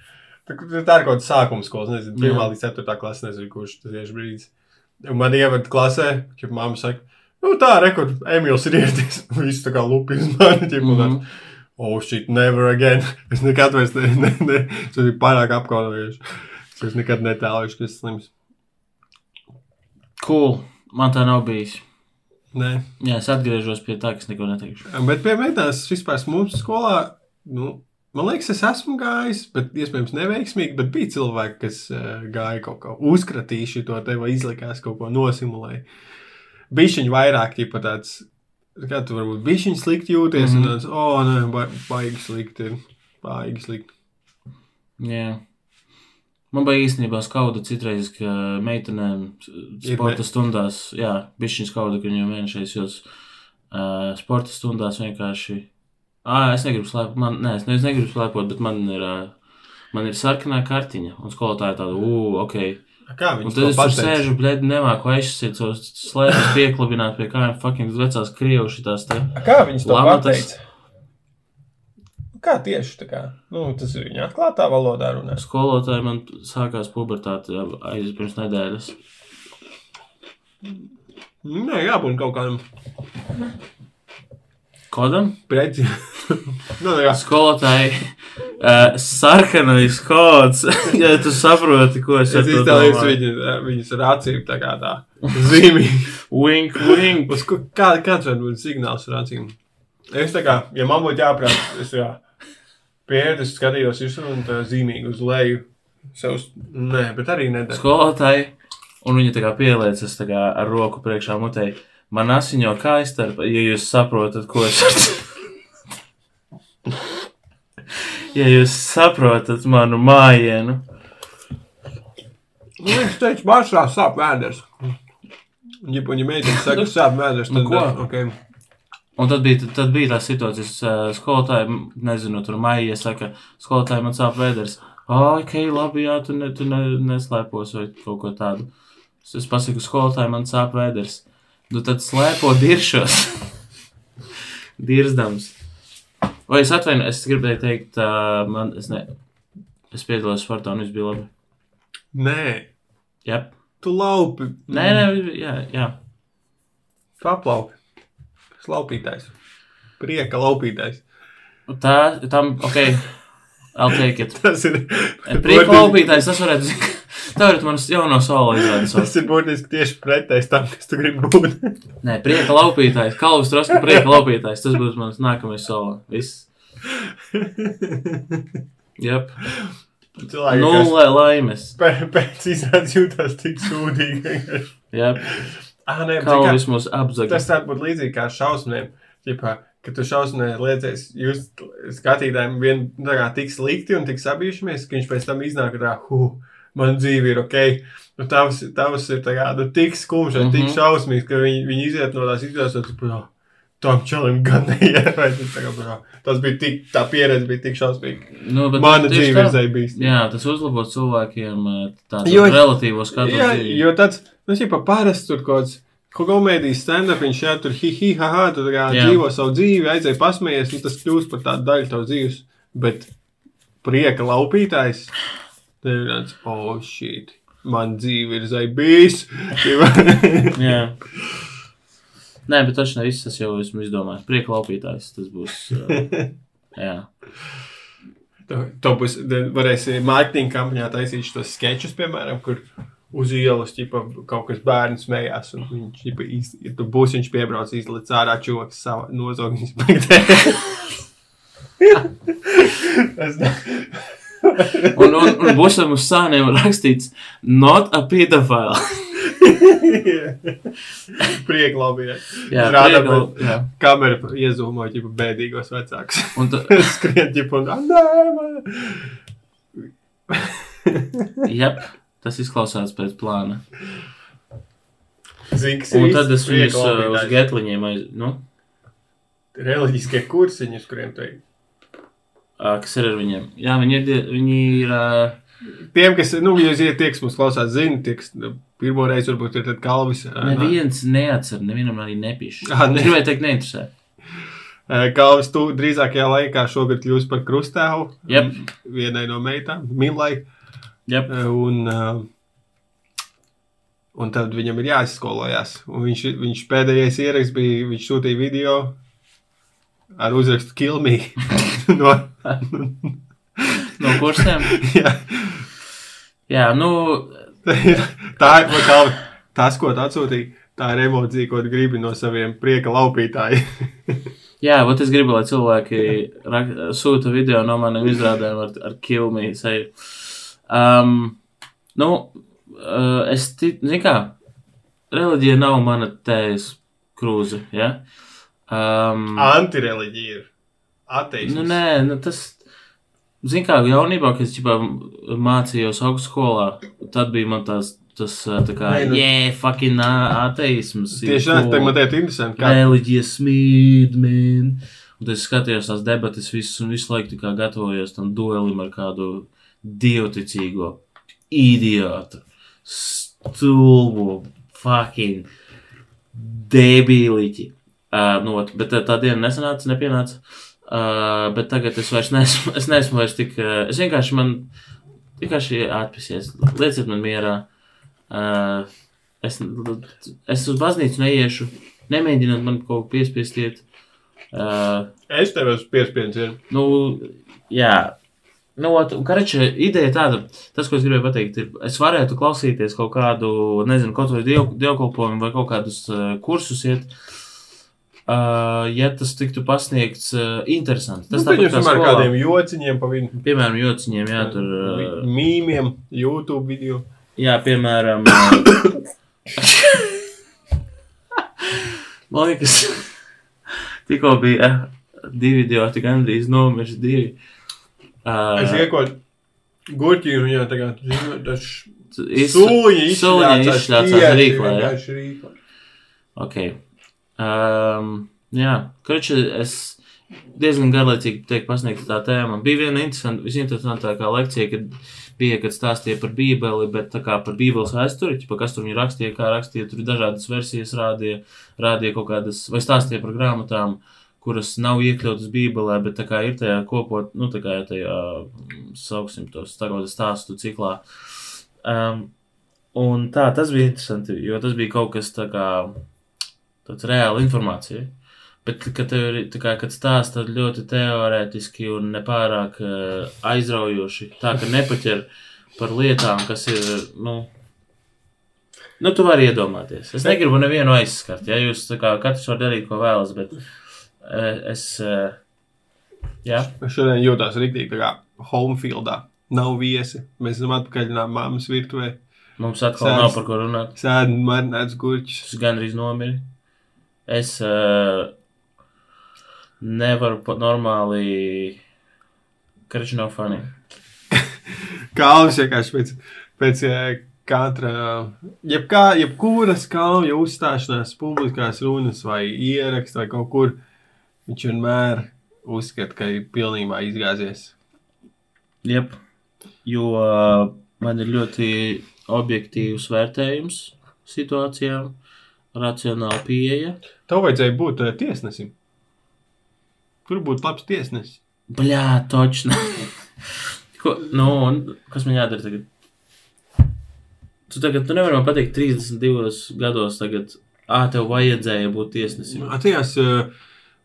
Tā, tā ir kaut kāda sākuma skola, nezinu, Jā. 1 līdz 4 klasē, nezinu, kurš tas tieši brīdis. Un man ievada klasē, kad mamma saka, nu tā, rekord, Emīls ir ieradies, *laughs* viss tā kā lupi uz mani, ķip, un Mhm. oh shit, never again. *laughs* Es nekad vairs ne, ne, ne, tas bija pārāk apkaunojoši. Es nekad netēlojuši, ka es slims. Cool. Man tā nav bijis. Nē. Jā, es atgriežos pie tā, kas neko neteikšu. Bet pie meitenes vispār mūsu skolā, nu, man liekas, es esmu gājis, bet iespējams neveiksmīgi. Bet bija cilvēki, kas uh, gāja kaut ko uzkratījuši to te vai izlikās kaut ko nosimulēja. Bija viņi vairāk, tipa tāds, kā tu varbūt bija viņi slikti jūties, mm. -hmm. un tāds, oh, nē, ba baigi slikti baigi slikti. Jā. Man bija īstenībā skauda citreiz, ka meitenēm sporta stundās, jā, bija šī skauda, ka viņiem vienšais jūs uh, sporta stundās vienkārši. Ah, es negribu slēpot, man, nē, es, ne, es negribu slēpot, bet man ir, uh, man ir sarkanā kartiņa, un skolotāja tāda, uu, ok. Kā viņi to es pateica? sēžu, blēdi, nemāku aizsīt savus slēpes pieklabināt pie kājām fucking vecās krievu šitās te. Kā viņi to pateica? Kā tieši tā kā? Nu, tas ir viņa atklātā valodā runā. Skolotāji man sākās pubertāte jau aiz pirms nedēļas. Nē, jābūt kaut kādam Kodam? preci. *laughs* nu, jā. Skolotāji, uh, sarkanais kods, *laughs* ja tu saproti, ko es Es to iztēlojos domāju. viņu, viņas ar acīm tā kā tā zīmīgi. Wink, wink. Uz kā, kāds var būt signāls ar acīm? Es tā kā, ja man būtu jāprāt, es tā kā pieeju, es skatījos visu un tā zīmīgi uz leju. Savus, nē, bet arī nedara. Skolotāji, un viņi tā kā pieliecas tā kā ar roku priekšā mutei. Man asiņo kājas starp, ja jūs saprotat, ko es ar Ja jūs saprotat manu mājienu, Nu, viņš teica, pārsvarā sāp vēders. Ja, ja meitene saka, *laughs* sāp vēders, Nu, tad ko? okay. Un tad bija, tad bija tā situācija, ka skolotāji, m, nezinu, tur maijā saka, skolotāji man sāp vēders. Ok, labi, jā, tu, ne, tu ne, neslēpos vai kaut ko tādu. Es, es pasaku, skolotāji man sāp vēders. Nu tad slēpo diršos. *laughs* Dirzdams. Vai es atvainu, es gribēju teikt, uh, man, es ne, es piedalos sportā un viss bija labi. Nē, Jā, tu laupi. nē, nē, jā, jā. Paplaupi. Slaupītājs. Prieka laupītājs. Tā, tam, ok, I'll take it. Tas ir. Prieka laupītājs, tas varētu būt. Tā varētu manas jauno solo izrādes. Tas ir būtiski tieši pretējs tam, kas tu gribi būt. *laughs* Nē, prieka laupītājs, kalvas troska prieka laupītājs. Tas būs mans nākamais solo. Viss. Jep. Cilvēki, Nulle laimes. pēc izrādes jūtas tik sūdīgi. Jep. Ah, nē, kā, mūs apzaga. tas tā būtu līdzīgi kā šausmiem. Ķipā, kad tu šausmē liecies, jūs skatītājiem vien tā kā tik slikti un tik sabijušamies, ka viņš pēc tam iznāk tā, huh, man dzīve ir ok. Nu, tavs, tavs ir tā kā, nu, tik skumjš un mm -hmm. tik Mhm. šausmīgs, ka viņi, viņi iziet no tās izjūtas, un tā, tam čalim gan *laughs* vai tas bija tik, tā pieredze bija tik šausmīga. Nu, Mana dzīve ir zaibīgs. Jā, tas uzlabo cilvēkiem eh, tādu relatīvo skatu. Jā, dzīvi. jo tāds, nu, ķipa, parasti tur kaut kāds. Komēdijas stand-up, viņš jau tur hi, hi, ha, ha, tu tā kā Jā. dzīvo savu dzīvi, aizēja pasmējies, un tas kļūst par tādu daļu tavas dzīves. Bet prieka laupītājs, tad ir tāds, oh, shit, man dzīve ir zaibīs. *laughs* Jā. Nē, bet taču ne viss tas jau esmu izdomājis. Prieka laupītājs tas būs. Uh, *laughs* jā. to būs, varēsi mārketinga kampaņā taisīt šos sketčus, piemēram, kur uz ielas ķipa, kaut kas bērns smējās, un viņš ķipa, iz, ja tu būsi viņš piebrauc izlic ārā čoks savu nozogņas beigtē. Es *laughs* Un, un, un būsim uz sāniem rakstīts, not a pedophile. *laughs* Prieka labi. Jā, Rāda, prieka, bet- jā. Kamera iezūmo ķipa bēdīgos vecākus. Un tu, *laughs* Skrien ķipa un, "Ah, nē, man. *laughs* jep, tas izklausās pēc plāna. Ziks Un tad es viņus uh, uz getliņiem aiz, nu, Reliģiskie kursiņi, uz kuriem tu ej. ā, kas ir ar viņiem? Jā, viņi ir, viņi ir, ā, Tiem, kas, nu, ja tie, kas mums klausās, zina, tie, kas pirmo reizi varbūt ir tad kalvis. ā, neviens neatcer, nevienam arī nepiš. Ah, ne. Gribēju teikt, neinteresē. ā, Kalvis tu drīzākajā laikā šogad kļūs par krustēvu. Jep. Vienai no meitām, Milai. Jep. Un, un tad viņam ir jāizskolojās. Un viņš, viņš pēdējais ieraksts bija, viņš sūtīja video ar uzrakstu Kilmī. *laughs* no, No kursiem. *laughs* jā. Jā, nu, *laughs* tā ir Kalvi, tas, ko tu atsūtīji. Tā ir emocija, ko gribi no saviem prieka laupītājiem. *laughs* jā, bet es gribu, lai cilvēki rak, sūta video no maniem izrādēm ar, ar kilmī seju. Um, nu, uh, es, ti- zini kā, reliģija nav mana tējas krūze, ja? Um, Antireliģija ir ateisms. Nu, nē, nu, tas. Zini, kā jaunībā, kad es ķipā, mācījos augstskolā, tad bija man tās, tas tā kā, nu- jē, fucking ā, ateisms. Tieši tā, tā man te ir interesanti. Kā, Reliģija smīd, man. Un es skatījos tās debatas visus un visu laiku kā gatavojos tam duelim ar kādu dievticīgo idiotu, stulbu, fucking debīliķi. Uh, nu, bet tā, tā diena nesanāca, nepienāca. Uh, bet tagad es vairs neesmu, es neesmu vairs tik. Uh, es vienkārši man, vienkārši atpisies. Lieciet man mierā. Uh, es, es uz baznīcu neiešu. Nemēģiniet man kaut ko piespiest iet. Uh, es tev esmu piespiedzis. nu, jā. Nu, karača, ideja tāda, tas, ko es gribēju pateikt, ir, es varētu klausīties kaut kādu, nezinu, kaut vai diev, dievkalpojumu vai kaut kādus uh, kursus iet, uh, ja tas tiktu pasniegts uh, interesanti. Tas Tas tāpat nu, kā ar kādiem jociņiem, pa vidu. Piemēram, jociņiem, jā, tur. Uh, Mīmiem, YouTube video. Jā, piemēram. Uh, *coughs* man liekas, tikko bija uh, divi idioti, gandrīz nomirst divi. Uh, Es iekot gurķi un viņā tagad, tas Suņi izšļācās jā. rīklā. Ok. Um, jā, kurš es diezgan garlaicīgi teiktu pasniegt tā tēma. Bija viena interesanta, visinteresantākā lekcija, kad bija, kad stāstīja par bībeli, bet kā par bībeles vēsturi, pa kas tur viņi rakstīja, kā rakstīja, tur dažādas versijas rādīja, rādīja kaut kādas, vai stāstīja par grāmatām, kuras nav iekļautas bībelē, bet tā kā ir tajā kopot, nu tā kā tajā, mm, sauksim tos, tagad stāstu ciklā. Um, un tā, tas bija interesanti, jo tas bija kaut kas tā kā tāds reāla informācija. Bet, kad tev ir tā kā, kad stāsta ļoti teorētiski un nepārāk uh, aizraujoši, tā ka nepaķer par lietām, kas ir, nu, nu tu vari iedomāties. Es negribu nevienu aizskart, ja jūs tā kā katrs var darīt, ko vēlas, bet uh, es, uh, Jā, Es šodien jūtos rīktīgi tā kā homefieldā. Nav viesi. Mēs esam atpakaļ no mammas virtuvē. mums atkal Sēdz. nav par ko runāt. Sēdi marināts gurķis. Es gandrīz nomiru. Es uh, nevaru pat normāli. Karš nav funny. *laughs* Kalns vienkārši pēc, pēc eh, katra, jebkā, jebkuras kalna uzstāšanās, publiskās runas vai ieraksta vai kaut kur, viņš vienmēr uzskata, ka ir pilnībā izgāzies. Jep. Jo uh, man ir ļoti objektīvs vērtējums situācijām, racionāla pieeja. Tev vajadzēja būt tiesnesim. Tur būtu labs tiesnesis. Bļā, točni. *laughs* Ko, nu, un kas man jādara tagad? Tu tagad tu nevari man pateikt, 32 gados tagad, ah, tev vajadzēja būt tiesnesim. Uh,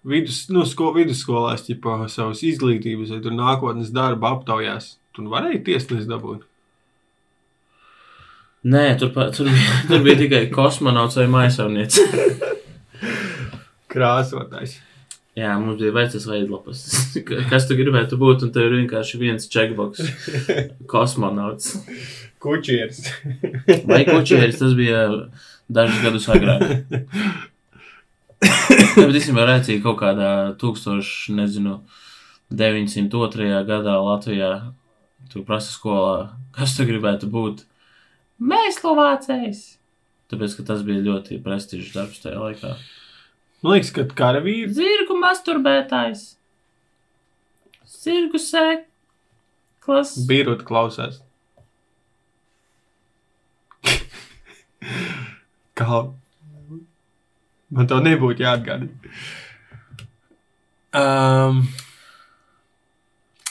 vidus, nu, sko, vidusskolās, ja savas izglītības vai tur nākotnes darba aptaujās, tur varēja tiesnesi dabūt. Nē, tur, pa- tur, bija, tur bija tikai kosmonauts vai maisaimnieks. *laughs* Krāsotājs. Jā, mums bija vecas veidlapas. *laughs* Kas tu gribētu būt, un tev ir vienkārši viens checkbox. *laughs* Kosmonauts. Kučieris. *laughs* Vai kučieris, tas bija dažus gadus agrāk. Bet īstenībā rēcīgi kaut kādā 1000, nezinu, 902. gadā Latvijā, tu prasa skolā, kas tu gribētu būt? Mēslovācējs! Tāpēc, ka tas bija ļoti prestižs darbs tajā laikā. Man liekas, ka karavīrs. Zirgu masturbētājs! Zirgu sēklas! Birot klausās. *laughs* Kā man to nebūtu jāatgādina. Um,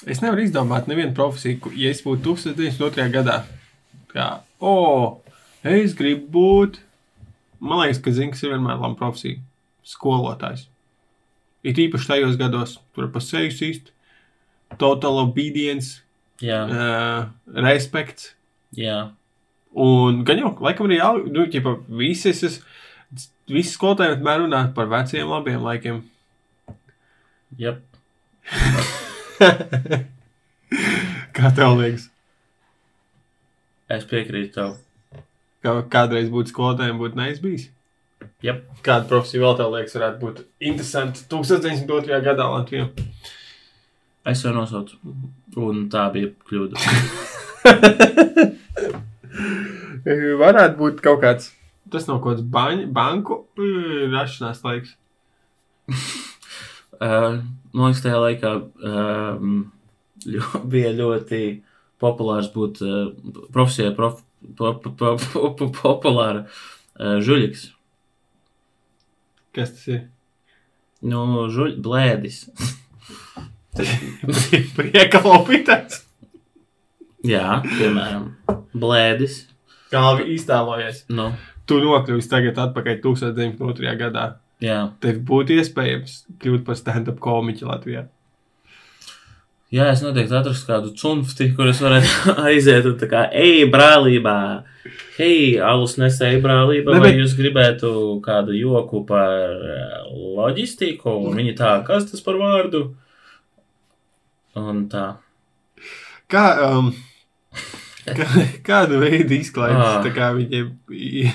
es nevaru izdomāt nevienu profesiju, ja es būtu 1902. gadā. Kā, o, es gribu būt. Man liekas, ka zina, kas ir vienmēr laba profesija. Skolotājs. Ir īpaši tajos gados, tur pa seju sīst, total obedience, Jā, uh, respekts. jā. Un gan jau, laikam, arī jau, nu, ķipa, visi, es, visi skolotāji vienmēr runā par veciem labiem laikiem. Jep. *laughs* Kā tev liekas? Es piekrītu tev. Kā kādreiz būt skolotājiem, būtu neizbijis? Jep. Kāda profesija vēl tev liekas, varētu būt interesanti 1902. gadā Latvijā? Es jau nosaucu. Un tā bija kļūda. *laughs* varētu būt kaut kāds, tas nav kaut kāds baņ, banku uh, rašanās laiks. Uh, *laughs* man liekas, tajā laikā um, ļo, *laughs* bija ļoti populārs būt uh, profesijā, prof, po, po, po, po, po, populāra uh, žuļiks. Kas tas ir? Nu, žuļ, blēdis. *laughs* Prieka lopītājs. Jā, piemēram, blēdis. Kā labi iztēlojies. Nu, Tu nokļūsi tagad atpakaļ 1902. gadā. jā. Tev būtu iespējams kļūt par stand-up komiķu Latvijā. Jā, es noteikti atrastu kādu cunfti, kur es varētu *laughs* aiziet un tā kā, ej, brālībā! Hei, alus nesēja brālība, Ne, vai bet- jūs gribētu kādu joku par eh, loģistiku? Un viņi tā, kas tas par vārdu? Un tā. Kā, um, *laughs* kā, kādu veidu izklaides Ah. tā kā viņiem i-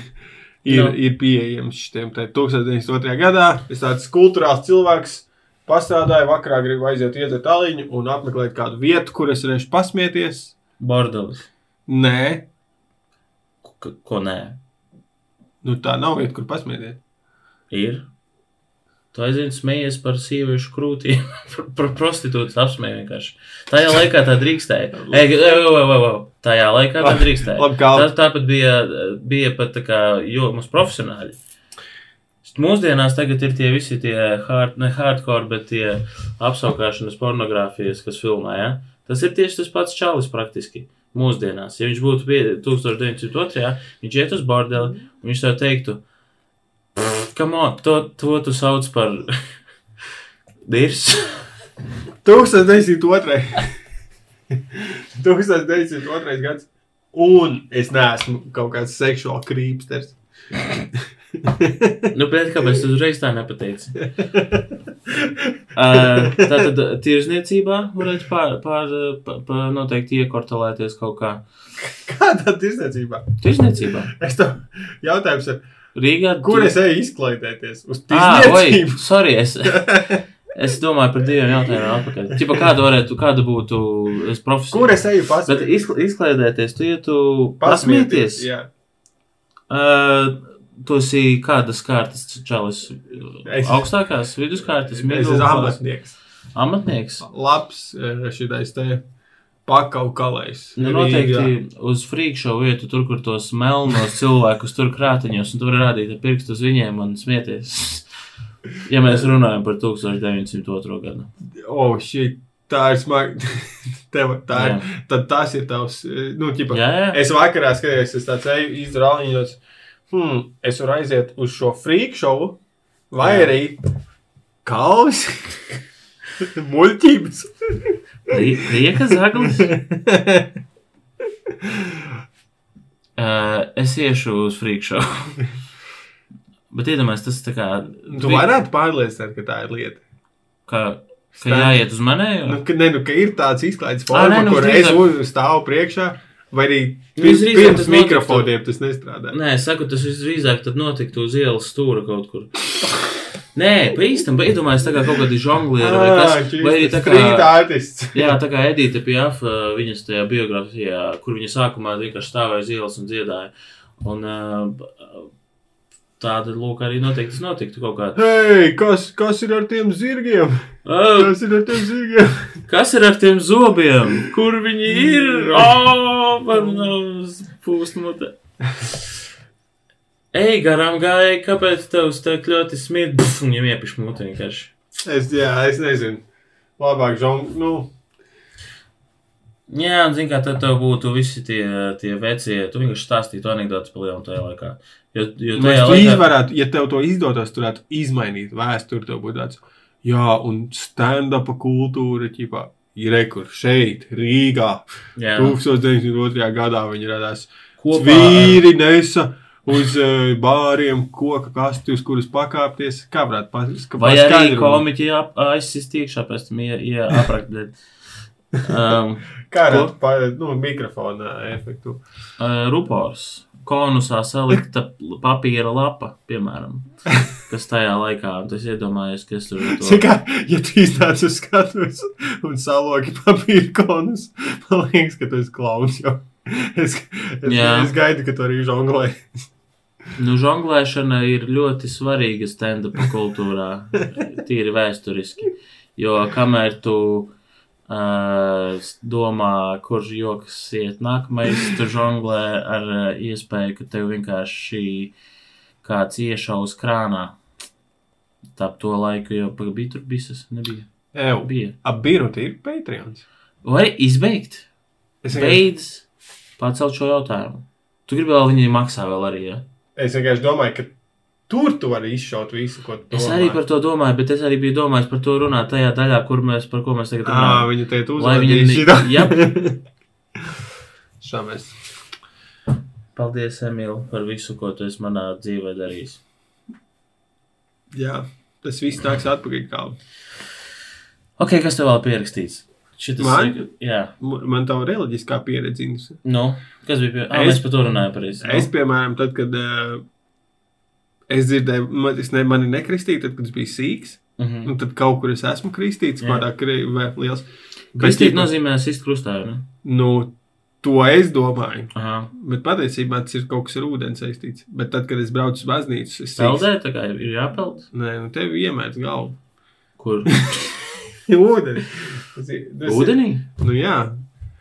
ir, Nu. ir pieejams šitiem te 1902. gadā? Es tāds kultūrāls cilvēks pastrādāju, vakarā gribu aiziet iedzert aliņu un apmeklēt kādu vietu, kur es varēšu pasmieties. Bordelis. Nē, Ko, ko nē? nu tā nav vieta, kur pasmieties. Ir. Tu aizvien smējies par sieviešu krūtīm, *laughs* par, prostitūtas apsmēju vienkārši. Tajā laikā tā drīkstēja. *laughs* Ej, ej, ej, ej, ej. Tajā laikā tā *laughs* drīkstēja. Labi, kā Tā, tāpat bija, bija pat tā kā jomas profesionāļi. Mūsdienās tagad ir tie visi tie hard, ne hardcore, bet tie apsaukāšanas pornogrāfijas, kas filmē. Ja? Tas ir tieši tas pats čalis praktiski. Mūsdienās, ja viņš būtu pie 1902. viņš iet uz bordeli un viņš tev teiktu, kam on, to, to tu sauc par *laughs* dirs. 1902. 1902. *laughs* gads. Un es neesmu kaut kāds seksuāls krīpsters. *laughs* nu, bet kāpēc tu uzreiz tā nepateici? *laughs* Uh, Tātad tirzniecībā varētu pār, pār, pār, pār noteikti iekortelēties kaut kā. Kādā tirsniecībā? Tirzniecībā. Es tev jautājums ir, Rīgā. kur tu- es eju izklaidēties? Uz Ah, oi, tirsniecību? *laughs* sorry, es, *laughs* es domāju par diviem jautājumiem atpakaļ. Čipa, kāda varētu, kāda būtu es profesija? Kur es eju Bet pasmieties? izkl izklaidēties, tu ietu pasmieties. Jā. Uh, tu esi kādas kārtas čalis? Es- Augstākās, viduskārtas, Es esmu amatnieks. Amatnieks. Labs eh, šitais te pakau kalējs. Nu, noteikti uz frīkšo vietu, tur, kur tos melnos cilvēkus tur krātiņos, un tur rādīt ar pirkstu uz viņiem un smieties. *laughs* Ja mēs runājam par 1902. gadu. O, šī, tā ir smaga. *laughs* Tev, tā ir, tad tas ir tavs, eh, nu, ķipa, Jā, jā. Es vakarā skatījos, es tāds eju, aliņos. Hmm, es varu aiziet uz šo freak šovu, vai Jā. arī kalvis, *laughs* muļķības. Prieka zaglis. Uh, *laughs* es iešu uz frīkšo. Bet iedomājieties, tas tā kā. Tu varētu pārliecināt, ka tā ir lieta. Kā, ka jāiet uz manējo? Nu, ka, ne, nu, ka ir tāds izklaides forma, nē, nu, kur es stāvu priekšā, vai arī Nu, pirms, pirms mikrofoniem tas nestrādā. Nē, saku, tas visdrīzāk tad notiktu uz ielas stūra kaut kur. Nē, bet iedomājieties, tā kā kaut kādi žonglieri vai kas. Vai arī tā kā. artists. *laughs* Jā, tā kā Edita Piafa viņas tajā biogrāfijā, kur viņa sākumā vienkārši stāvēja uz ielas un dziedāja. Un uh, tāda, lūk, arī noteikti tas notiktu kaut kādā. Hei, kas, kas ir ar tiem zirgiem? Oh, Kas ir ar tiem zirgiem? *laughs* kas ir ar tiem zobiem? Kur viņi ir? Oh, man pūst mutē. Ej, garām gāja, kāpēc tavs tā ļoti? Pff, un viņam iepiš mutē vienkārši. Es, jā, es nezinu. Labāk, žong, nu, Jā, un zini, kā tad tev būtu visi tie, tie vecie, tu vienkārši stāstītu anekdotas par lielu tajā laikā. Jo, jo to laikā... izvarētu, ja tev to izdotos, tu varētu izmainīt vēsturi. Tev būtu tāds, jā, un stand-up kultūra, ķipā, ir rekur šeit, Rīgā. Jā, 1902. gadā viņi radās. kopā ar- Vīri nesa uz uh, bāriem koka kasti, uz kuras pakāpties. Kā varētu pasakāt? Vai arī komiķi aizsist iekšā, pēc tam aprakt. bet, *laughs* Um, Kā pa, nu, mikrofona efektu? uh, rupors. Konusā salikta papīra lapa, piemēram, kas tajā laikā, un tas iedomājies, kas tur ir. Tas kā, ja tu iznāc uz skatuves un saloki papīra konus, man liekas, ka tu esi klauns jau. Es, es, Jā. es gaidu, ka tu arī žonglē. Nu, žonglēšana ir ļoti svarīga stand-up kultūrā, tīri vēsturiski. Jo kamēr tu uh, domā, kurš joks iet nākamais, tu žonglē ar uh, iespēju, ka tev vienkārši kāds iešaus krānā. Tā to laiku jau bija tur visas, nebija. Ew, Bija. ap biruti ir Patreons. Vai izbeigt? Es Beidz pacelt šo jautājumu. Tu gribi, lai viņi maksā vēl arī, ja? es vienkārši domāju, ka tur tu vari izšaut visu, ko tu Es domā. arī par to domāju, bet es arī biju domājis par to runāt tajā daļā, kur mēs, par ko mēs tagad runājam. viņa teikt šitā. Jep. *laughs* Šā mēs. Paldies, Emīl, par visu, ko tu esi manā dzīvē darījis. Jā, tas viss nāks atpakaļ kā. Ok, kas tev vēl pierakstīts? Šitas, Man? Jā, Man tā reliģiskā pieredze. nu, kas bija pie... Ah, Es- mēs par to runājam pareizi. Es, piemēram, tad, kad uh, es dzirdēju, man, es ne, mani nekristīju, tad, kad es biju sīgs, Mhm. nu, tad kaut kur es esmu kristīts, Jā. kādā krīvē liels. Kristīt nozīmē sist krustā, ne? Nu, to es domāju. Aha. Bet patiesībā tas ir kaut kas ar ūdeni saistīts. Bet tad, kad es braucu uz baznīcu, es Peldē, tā kā ir jāpeld. Nē, nu tev iemēts galvu. Kur? *laughs* Ūdeni. Tas ir, tas Ūdenī? Ir, nu jā,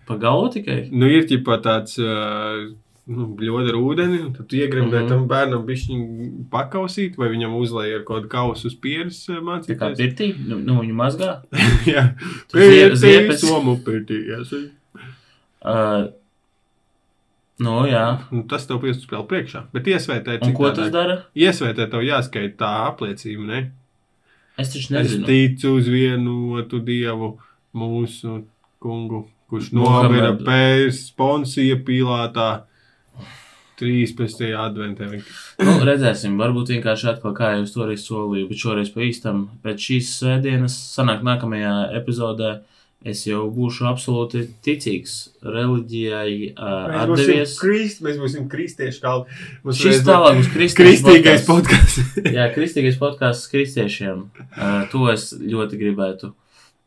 Pa galvu tikai? nu ir ķipa tāds. Uh, *laughs* Nu, bļoda ar ūdeni, un tad Mhm. mm -hmm. tam bērnam pišķiņu pakausīt, vai viņam uzlēja ar kādu kausu uz pieres Tā kā mācīties. pirtī? Nu, nu viņu mazgā? *laughs* Jā, pēc ziepes. somu pirtījās. Uh, nu, jā. Nu, tas tev piesprāst vēl priekšā. Bet iesvētē, Un ko tas dara? Iesvētē tev jāskaita tā apliecība, ne? Es taču Es nezinu. ticu uz vienotu dievu, mūsu kungu, kurš nomira pēc Ponsija Pilātā. 13. adventē. Nu, redzēsim, varbūt vienkārši atkal, kā jau es toreiz solīju, bet šoreiz pa īstam. Pēc šīs svētdienas, sanāk, nākamajā epizodē es jau būšu absolūti ticīgs reliģijai, uh, Mēs būsim, atdevies. krist, mēs būsim kristieši kalni. Mums Šis tālāk būs kristīgais podkāsts. Jā, kristīgais podkāsts kristiešiem. Uh, to es ļoti gribētu.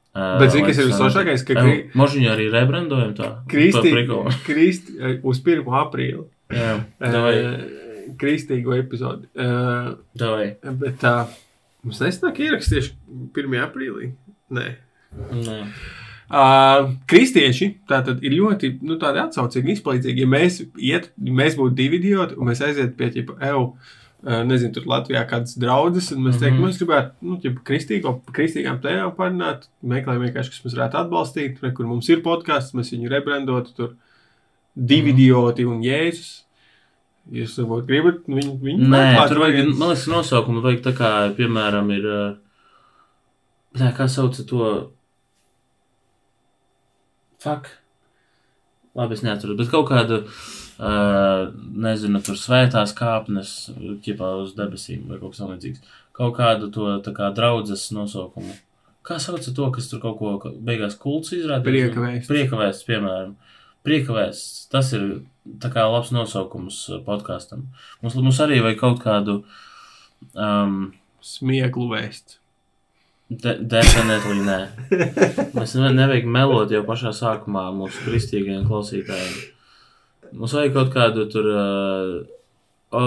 Uh, Bet zini, kas ir tas visforšākais, ka kri- Ev, Možņu arī rebrandojam tā. Kristi, kristi, uz 1. aprīli. Jā, Eh, Kristīgo epizodi. Eh, davai. Bet tā mums nesnāk ieraksts tieši 1. aprīlī. Nē. Nē. Uh, kristieši tātad ir ļoti nu, atsaucīgi, izpalīdzīgi. Ja mēs, iet, mēs būtu divi idioti un mēs aizietu pie ķipa, eju, uh, nezinu, tur Latvijā kādas draudzes, un mēs teiktu, mēs gribētu, nu, ķipa, kristīgo, kristīgām tēmām parunāt, meklējam vienkārši, kas mums varētu atbalstīt, re, kur mums ir podkāsts, mēs viņu rebrandotu, tur divi idioti un jēzus. Jūs varbūt gribat viņu, viņu Nē, tur vajag, vai- man liekas, nosaukumu vajag tā kā, piemēram, ir. Nē, kā sauc to? Fuck. Labi, es neatceros, bet kaut kādu, uh, nezinu, tur svētās kāpnes, ķipā uz debesīm vai kaut kas tamlīdzīgs. Kaut kādu to tā kā draudzes nosaukumu. Kā sauc to, kas tur kaut ko beigās kults izrādīja? Priekavēsts. Priekavēsts, piemēram. Priekavēsts, tas ir kā labs nosaukums uh, podkāstam. Mums, mums arī vajag kaut kādu. Um, Smieklu vēsts. de, definitely nē. Mēs ne, nevajag melot jau pašā sākumā mūsu kristīgajiem klausītājiem. Mums vajag kaut kādu tur. Uh, o,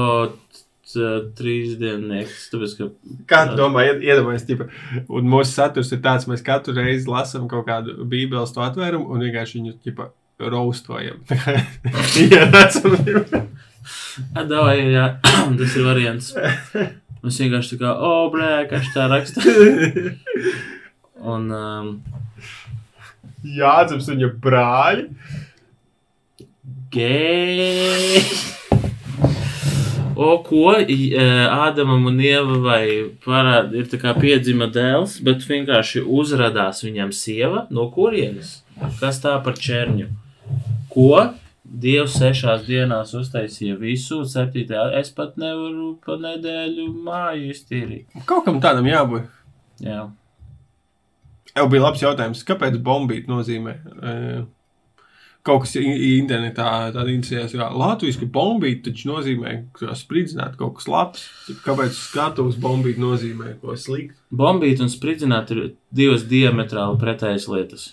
trīs dienas, tāpēc, ka Kā tu domā, ied- iedomājies, tipa, un mūsu saturs ir tāds, mēs katru reizi lasām kaut kādu bībeles to atvērumu un vienkārši viņu, tipa, roustojam. *laughs* Jā, redzam. *laughs* Adavai, jā, *clears throat* tas ir variants. Mēs vienkārši tā kā, o, oh, blē, kas tā raksta. *laughs* Un, um, Jādzams viņa brāļi. gei. O, ko e, Ādamam un Ievai parāda, ir tā kā piedzima dēls, bet vienkārši uzrādās viņam sieva no kurienes? Kas tā par čerņu? Ko? Dievs sešās dienās uztaisīja visu, septītajā. Es pat nevaru pa nedēļu māju iztīrīt. Kaut kam tādam jābūt. Jā. Jau bija labs jautājums, kāpēc bombīt nozīmē? eh, Kaut kas internetā tādā interesējās, jo latviešu bombīt taču nozīmē, ka spridzināt kaut kas labs. Kāpēc skatuves bombīt nozīmē ko sliktu? Bombīt un spridzināt ir divas diametrāli pretējas lietas.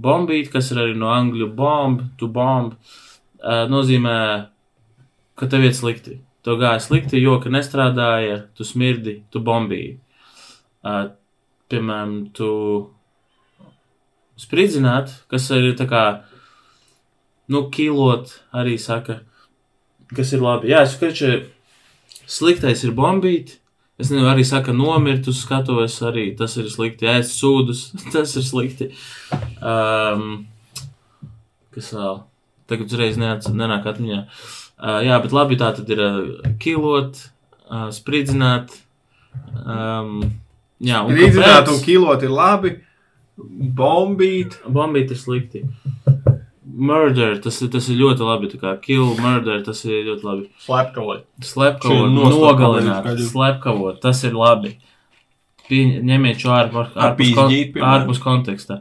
Bombīt, kas ir arī no angļu bomb, to bomb, uh, nozīmē, ka tev iet slikti. Tev gāja slikti, jo, ka nestrādāja, tu smirdi, tu bombīji. Uh, piemēram, tu spridzināt, kas ir tā kā, nu, kilot, arī saka, kas ir labi. Jā, es skatīju, sliktais ir bombīt, Es nezinu, arī saka, nomirt uz skatuves, arī tas ir slikti. Ēst sūdus, *laughs* tas ir slikti. Um, kas vēl? Tagad uzreiz neats- nenāk atmiņā. Uh, jā, bet labi, tā tad ir uh, kilot, uh, spridzināt. Um, jā, un Rīdzināt kāpēc? un kilot ir labi, bombīt. Bombīt ir slikti. Murder, tas, ir- tas ir ļoti labi. Kā kill, murder, tas ir ļoti labi. Slepkavot. Slepkavot, nogalināt, slepkavot, tas ir labi. Pieņ, ņemiet šo ārpus, ārpus, kon, ārpus konteksta.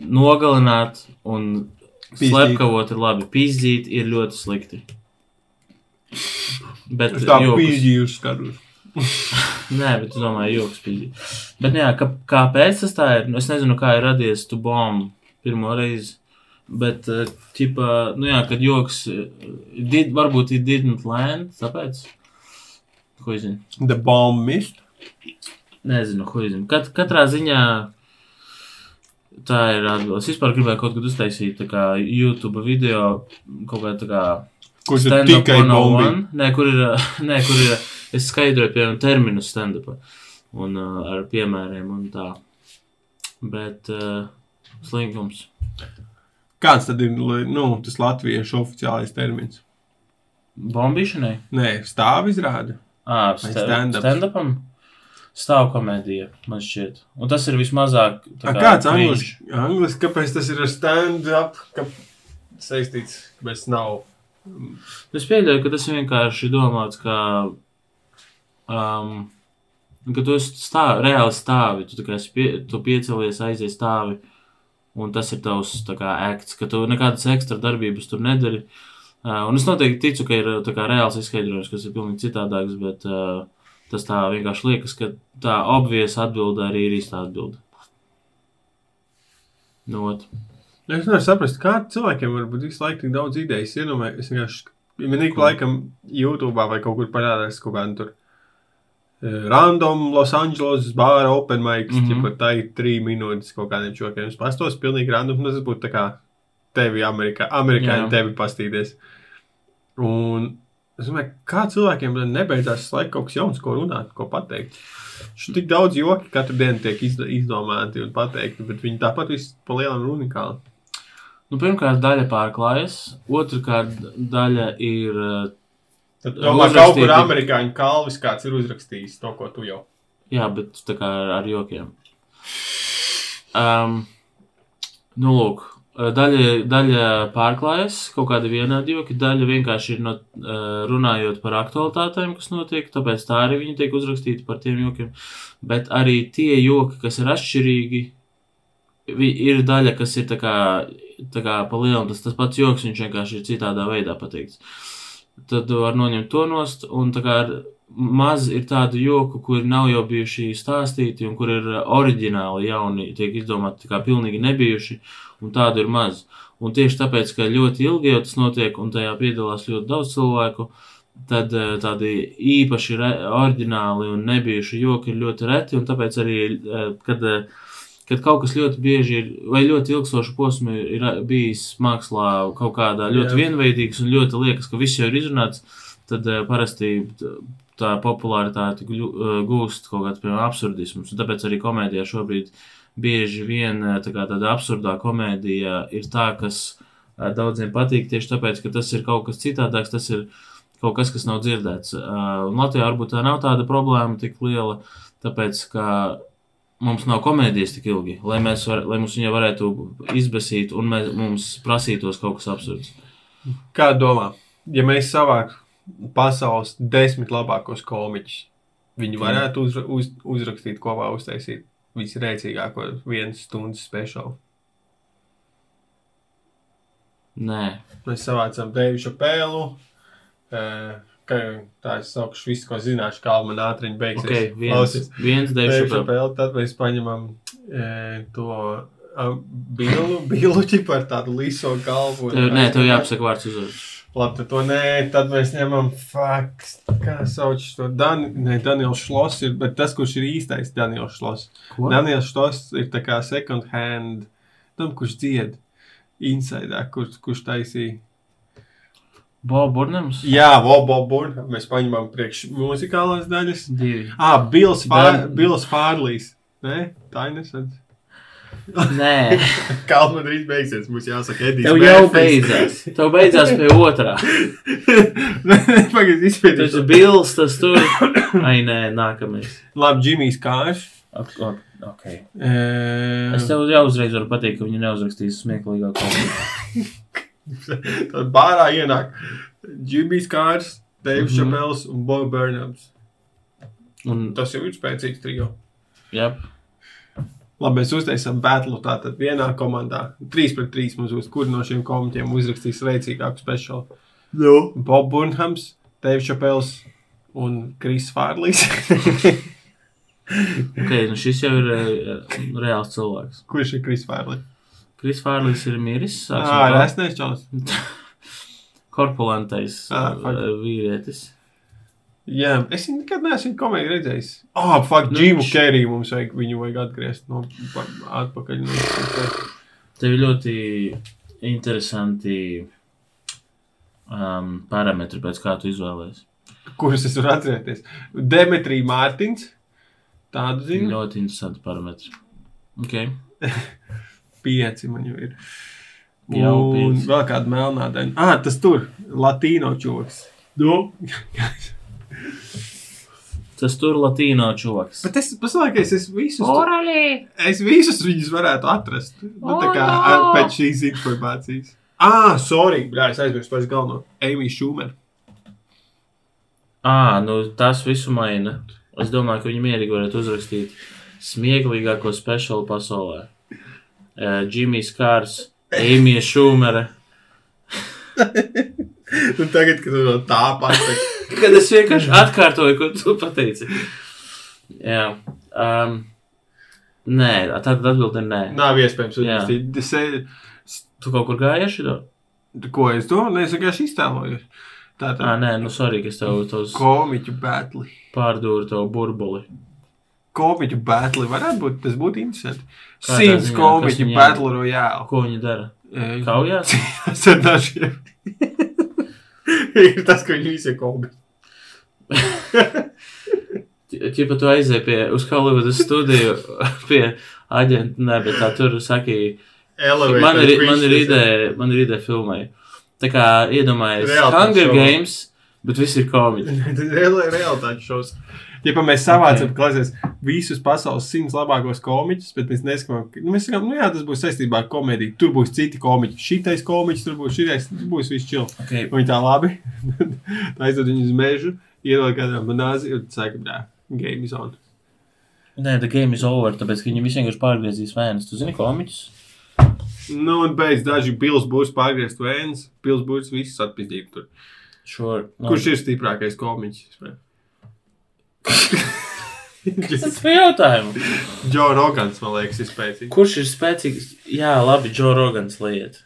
Nogalināt un Pīzdīt. slepkavot ir labi. Pīzdīt ir ļoti slikti. Bet Es tā joks. pīzdīju uz skatus. *laughs* Nē, bet es domāju, joks pīzdīt. Bet, nu jā, kā, kāpēc tas tā ir? Nu, Es nezinu, kā ir radies tu bombu pirmo reizi. Bet, eh, tipā, nu jā, kad joks, eh, did, varbūt it didn't land, tāpēc. Ko es zinu? The bomb mist. Nezinu, ko es zinu. Kat, katrā ziņā tā ir atbilde. Es vispār gribēju kaut kad uztaisīt tā kā YouTube video, kaut kā tā kā Kurš ir tikai. 101. Nē, kur ir, *laughs* nē, kur ir, es skaidroju, piemēram, terminu stand-up un uh, ar piemēriem un tā. Bet uh, slinkums. Kāds tad ir nu, tas latviešu oficiālais termins? Bombīšanai? Nē, stāv izrāda. Ā, Vai sta- stand-ups? stand-upam? Stāv komēdija, man šķiet. Un tas ir vismazāk. kā Kāds cringe. angliski, angliski, kāpēc tas ir ar stand-up? Kā saistīts, kāpēc nav Es pieļauju, ka tas vienkārši domāts kā. Um, ka tu stāv, reāli stāvi, tu, pie, tu piecelies, aizies stāvi, un tas ir tavs akts, ka tu nekādas ekstra darbības tur nedari. Uh, un es noteikti ticu, ka ir tā kā reāls izskaidrojums, kas ir pilnīgi citādāks, bet uh, tas tā vienkārši liekas, ka tā obvies atbilde arī ir īstā atbilde. Nu, ot. Es nevaru saprast, kā cilvēkiem var būt visu laiku tik daudz idejas. Iedomājieties, es vienkārši, ik laikam YouTube vai kaut kur parādās kaut kāda tur random Los Angeles bāra open mic, mm. -hmm. ja tā ir trīs minūtes kaut kādiem čokiem. Es pastos pilnīgi random, tas būtu tā kā tevi Amerikā, amerikāņi tevi pastīties. Un es domāju, kā cilvēkiem nebeidzās laika kaut kas jauns, ko runāt, ko pateikt. Šeit tik daudz joki katru dienu tiek izd- izdomāti un pateikti, bet viņi tāpat viss pa lielam ir unikāli. Nu, pirmkārt, daļa pārklājas, otrkārt, daļa ir. Uh, Tad domā, Uzrakstīti. kaut kur amerikāņu kalvis kāds ir uzrakstījis to, ko tu jau. Jā, bet tā kā ar, ar jokiem. Um, nu, lūk, daļa, daļa pārklājas, kaut kāda vienāda joki, daļa vienkārši ir no, uh, runājot par aktualitātēm, kas notiek, tāpēc tā arī viņi tiek uzrakstīti par tiem jokiem. Bet arī tie joki, kas ir atšķirīgi, ir daļa, kas ir tā kā, tā kā pa lielam tas, tas pats joks, viņš vienkārši ir citādā veidā pateikts. Tad var noņemt to nost, un tā kā maz ir tādu joku, kur nav jau bijuši stāstīti, un kur ir oriģināli jauni, tiek izdomāti kā pilnīgi nebijuši, un tādu ir maz. Un tieši tāpēc, ka ļoti ilgi jau tas notiek, un tajā piedalās ļoti daudz cilvēku, tad uh, tādi īpaši oriģināli un nebijuši joki ir ļoti reti, un tāpēc arī, uh, kad, uh, kad kaut kas ļoti bieži ir, vai ļoti ilgstošu posmu ir bijis mākslā kaut kādā ļoti Jā. vienveidīgs un ļoti liekas, ka viss jau ir izrunāts, tad uh, parasti tā popularitāte uh, gūst kaut kāds, piemēram, absurdisms. Un tāpēc arī komēdijā šobrīd bieži vien uh, tā kā tāda absurdā komēdija ir tā, kas daudziem patīk tieši tāpēc, ka tas ir kaut kas citādāks, tas ir kaut kas, kas nav dzirdēts. Un Latvijā varbūt tā nav tāda problēma tik liela, tāpēc, ka mums nav komēdijas tik ilgi, lai, var, lai mums viņa varētu izbesīt un mēs, mums prasītos kaut kas absurds. Kā domā, ja mēs savāktu pasaules desmit labākos komiķus, viņi varētu uz, uz, uzrakstīt kopā, uztaisīt visrēcīgāko vienas stundas speciālu. Nē, Mēs savācām Deivu Šapēlu. Kā jau tā es saukšu visu, ko zināšu, kā man ātriņi beigsies. ok, viens, Klausies. viens. Šapēlu, tad mēs paņemam e, to a, bilu, *laughs* biluķi par tādu liso galvu. Tev, nē, tev jāpasaka vārds uzvārds. Labi, tad to nē, tad mēs ņemam fakts. Kā sauc to Dan ne, Daniels Šlos, ir, bet tas, kurš ir īstais Daniels Šlos. Ko? Daniels Šlos ir tā kā second hand, tam, kurš dzied. Inside, kurš, kurš taisīja. Bob Burnhams? Jā, Vobo Burna. Mēs paņemam priekš muzikālās daļas. Divi. Ah, Bills, Fār, Dan- Bills Fārlīs. Nē, tā ir nesadz. Nē, *laughs* Kalma drīz beigsies, mums jāsaka Edijs. tev jau beidzās. Tev beidzās pie otrā. *laughs* Pagaid, Tas izpētīšu. ir Bills, tas tur. Ai, nē, nākamais. Labi, Džimijs ok, okay. E... Es tev jau uzreiz varu pateikt, ka viņi neuzrakstīs smieklīgāko. *laughs* *laughs* Tad bārā ienāk Džimijs Kārs, Deivs Mhm. Čapels un Bob Burnhams. Un, Tas jau ir spēcīgs trijo. jā, Labi, mēs uztaisām batlu tātad vienā komandā. 3 pret 3 mums būs, kur no šiem komitiem uzrakstīs veicīgāku speciālu. no. Bob Burnhams, Deivs Čapels un Kris Fārlīs. *laughs* ok, nu šis jau ir uh, reāls cilvēks. Kurš ir Kris Fārlīs? Kris Fārlis ir miris. Ah, tā. es nešķaus. *laughs* Korpulantais Ah, uh, fuck. vīrietis. Jā, es viņu nekad neesmu komēdiju redzējis. Ah, oh, fuck, Nu, Džimu viņš- Keriju mums vajag, viņu vajag atgriezt no pa- atpakaļ. No, Tev ir ļoti interesanti um, parametri, pēc kā tu izvēlējies. kurus es varu atcerēties. Demetrija Mārtiņš. Tādu zinu. Ļoti interesanti parametri. Okay. *laughs* Pieci man jau ir. Jau un pieci. vēl kāda melnā daļa. Ah, tas tur. Latīno čoks. Nu. *laughs* Tas tur latīno čoks. Bet es paslēgais, es visus. Oralī! Es visus viņus varētu atrast. Nu, tā kā ar, no! pēc šīs informācijas. Ah, sorry, bļā, es aizmirsu par galveno. Eimija Šūmera. Ā, nu tas visu maina. Es domāju, ka viņi mierīgi varētu uzrakstīt smieklīgāko speciālu pasaulē. Džimijs Kārs, Eimija Šūmere. Nu, tagad, kad tu tā pasaki. *laughs* Kad es vienkārši atkārtoju, ko tu pateici. Jā. Um, nē, tātad atbilde ir nē. Nav iespējams uzrakstīt. Es, e- Tu kaut kur gājies ko es domāju? Es vienkārši iztēlojos. Tā tā. nē, nu sorry, ka es tev tos Komiķu batli. pārdūru tavu burbuli. Komiķu batli varētu būt, tas būtu interesanti. Simts komiķu batli rojāli. Ko viņi dara? Kaujās? *laughs* Tas ir dažiem. ir tas, ka viņi visi ir komiķi. Čipa tu aizēji pie, uz Holivudas studiju *laughs* pie aģenta, ne, bet tā tur saki, Elevator man ir, man ir ideja, man ir ideja filmai. Tā kā iedomājies Hunger šovā. Games, bet viss ir komiķi. *laughs* Realitātes šovs. Ja mēs savācam Ok. okay. klasēs visus pasaules simts labākos komiķus, bet mēs neskatām, nu, mēs sakām, nu jā, tas būs saistībā ar komēdiju. Tur būs citi komiķi. Šitais komiķis, tur būs šitais, tur būs viss čil. Okay. Viņi tā labi. *laughs* aizved viņu uz mežu, iedod kādam banāzi un saka, nē, game is on. Nē, the game is over, tāpēc, ka viņi visi vienkārši pārgriezīs vēnus. Tu zini komiķus? Nu, un beidz daži pils būs pārgriezt vēns, pils būs viss atpizdīt tur. Sure. No. Kurš ir stiprākais komiķis? *laughs* Tas bija jautājums. Džo Rogans, man liekas, ir spēcīgs. Kurš ir spēcīgs? Jā, labi, Džo Rogans lieta.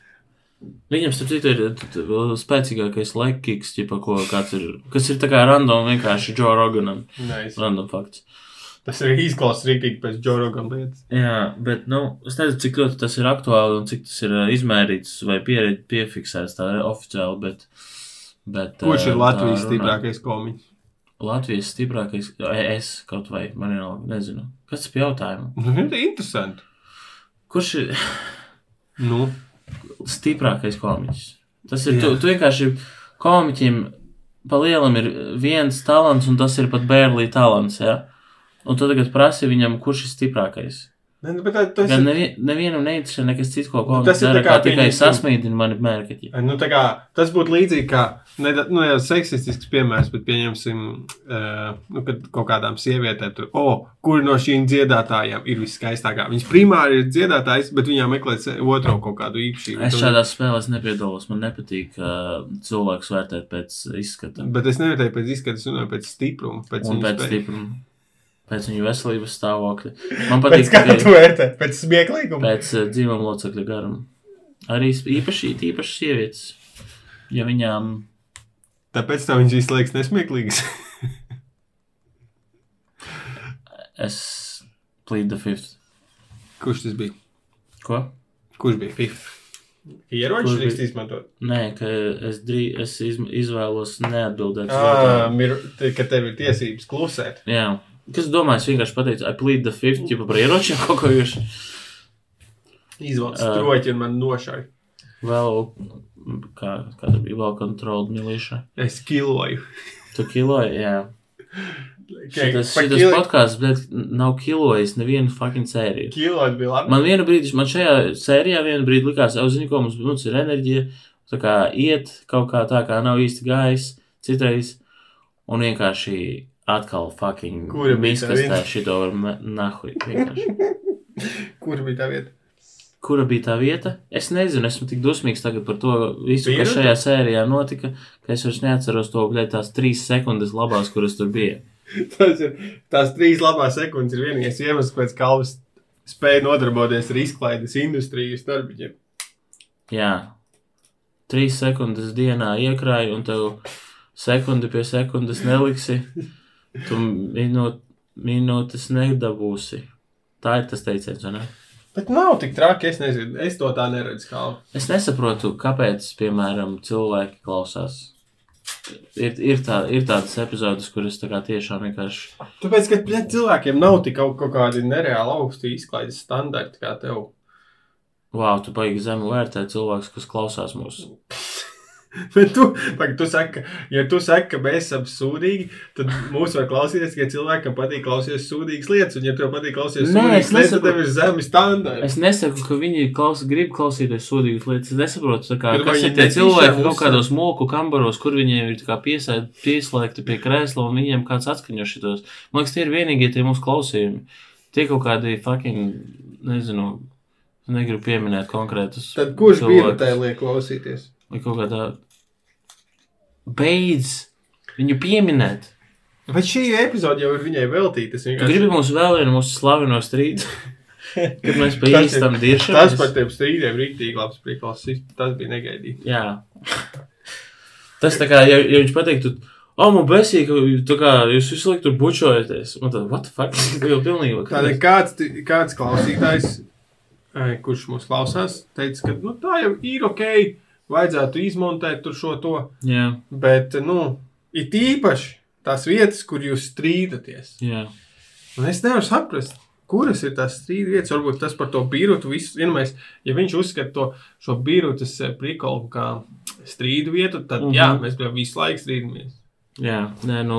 Viņam, starp citu, ir spēcīgākais laiks, ķipa, ko kāds ir, kas ir tā kā random vienkārši Džo Roganam. Nice. Random fakts. Tas ir izklausās rīktīgi pēc Džo Rogana lietas. Jā, bet, nu, es nezinu, cik ļoti tas ir aktuāli un cik tas ir izmērīts vai pie, piefiksēts tā oficiāli, bet. bet Kurš ir Latvijas stiprākais komiķis? Latvijas stiprākais, e, es kaut vai, man ir, nezinu. Kas bija jautājums? Nu, ir interesanti. Kurš ir Nu, stiprākais komiķis? Tas ir, Jā. tu, tu vienkārši komiķim pa lielam ir viens talants, un tas ir pat bērlī talants, ja? Un tu tagad prasi viņam, kurš ir stiprākais. Ne, nu, bet tā, tas Gan ir. nevien, nevienam neinteresē nekas cits, ko Nu, tas ir dara, tā kā kā tikai sasmīdina mani mērķi. Nu, tā kā, tas būtu līdzīgi kā, ne, nu, jau seksistisks piemērs, bet pieņemsim, uh, nu, kad kaut kādām sievietēm tur, oh, kur no šīm dziedātājām ir viskaistākā. Viņas primāri ir dziedātājs, bet viņām meklē otro kaut kādu īpašību. Es šādās spēlēs nepiedalos. Man nepatīk uh, cilvēks vērtēt pēc izskata Bet es nevērtēju pēc izskata, es runāju pēc stipruma. Pēc un pēc spēju. stipruma. Pēc viņu veselības stāvokļa. Man Pēc patīk kā tu vērtē? Pēc smieklīguma? pēc uh, dzīvuma locekļa garuma. Arī īpaši, īpaši sievietes. Ja viņām Tāpēc tev viņš visu laiks nesmieklīgs. *laughs* es plead the fifth. Kurš tas bija? Ko? Kurš bija FIFA? Ieroči drīkst izmantot. Nē, ka es, drī, es izvēlos neatbildēt. Ah, mir, te- ka tev ir tiesības klusēt. Jā. Kas domā, es vienkārši pateicu, I plead the fifth, jau par ieročiem *laughs* kaut ko jūs. Izvelc Ā. stroķi un man nošauj. Vēl, kā, kā tā bija, vēl controlled militia. Es kiloju. Tu kiloji, jā. Okay, Šitas, šitas kilo- podkāsts, bet nav kilojis nevienu fucking sēriju. Kilojot bija labi. Man vienu brīdi, man šajā sērijā vienu brīdi likās, jau zini, ko mums, mums ir enerģija, tā kā iet kaut kā tā, kā nav īsti gājis citreiz, un vienkārši atkal fucking Kura bija tā viena? šito var nahuj. vienkārši. *laughs* Kur bija tā vieta? Kura bija tā vieta? Es nezinu, esmu tik dusmīgs tagad par to visu, kas Pieredze? šajā sērijā notika, ka es vairs neatceros to, bļaļ, tās trīs sekundes labās, kuras tur bija. *laughs* Tas ir, tās trīs labās sekundes ir vienīgais iemesls, kāpēc Kalvis spēja nodarboties ar izklaides industrijas darbiņiem. Jā, trīs sekundes dienā iekrāji, un tev sekundi pie sekundes neliksi. *laughs* Tu minūt, minūtes nedabūsi. Tā ir tas teiciens, vai ne? Bet nav tik traki, es nezinu, es to tā neredzu. Kalvi. Es nesaprotu, kāpēc, piemēram, cilvēki klausās. Ir, ir, tā, ir tādas epizodes, kuras tā kā tiešām vienkārši. Tāpēc, ka pļet, cilvēkiem nav tik kaut, kaut kādi nereāli augsti izklaides standarti kā tev. Wow, tu baigi zemu vērtēt cilvēkus, kas klausās mūsu. *laughs* *laughs* Bet tu, pag, tu saki, ja tu saki, ka mēs esam sūdīgi, tad mūs var klausīties tikai cilvēkam patīk klausīties sūdīgas lietas. Un, ja tev patīk klausīties sūdīgas lietas, tad tev ir zemi standarti. Es nesaku, ka viņi klaus, grib klausīties sūdīgas lietas. Es nesaprotu, kā, vai kas ir tie cilvēki kaut kādos moku kambaros, kur viņiem ir piesēd, pieslēgti pie krēsla un viņiem kāds atskaņo šitos. Man liekas, tie ir vienīgie tie mūsu klausījumi. Tie kaut kādi fucking, nezinu, negribu pieminēt konkrētus. Tad kurš bija tā liek klausīties? Vai kaut kādā. Beidz viņu pieminēt. Bet šī epizode jau ir viņai veltīta. Tu vienkārši- gribi mums vēl vienu mūsu slaveno strīdu? *laughs* Kad mēs pa īstam diršam. Tas par tiem strīdiem rīktīgi labs prikals. Tas bija negaidīts. Jā. Tas tā kā, ja, ja viņš pateiktu, o, man besīk, tā kā jūs visu laiku tur bučojaties. Man tā, what the fuck? Tas *laughs* jau pilnīgi. Tādēļ kāds, kāds klausītājs, eh, kurš mūs klausās, teica, ka nu, tā jau ir ok, vajadzētu izmontēt tur šo to. Jā, Bet, nu, it īpaši tās vietas, kur jūs strīdaties. jā. Un es nevaru saprast, kuras ir tās strīda vietas. Varbūt tas par to birotu. Vienmēr, ja viņš uzskata to šo birotas prikolu kā strīdu vietu, tad mm. -hmm. jā, mēs jau visu laiku strīdamies. Jā, nē, nu.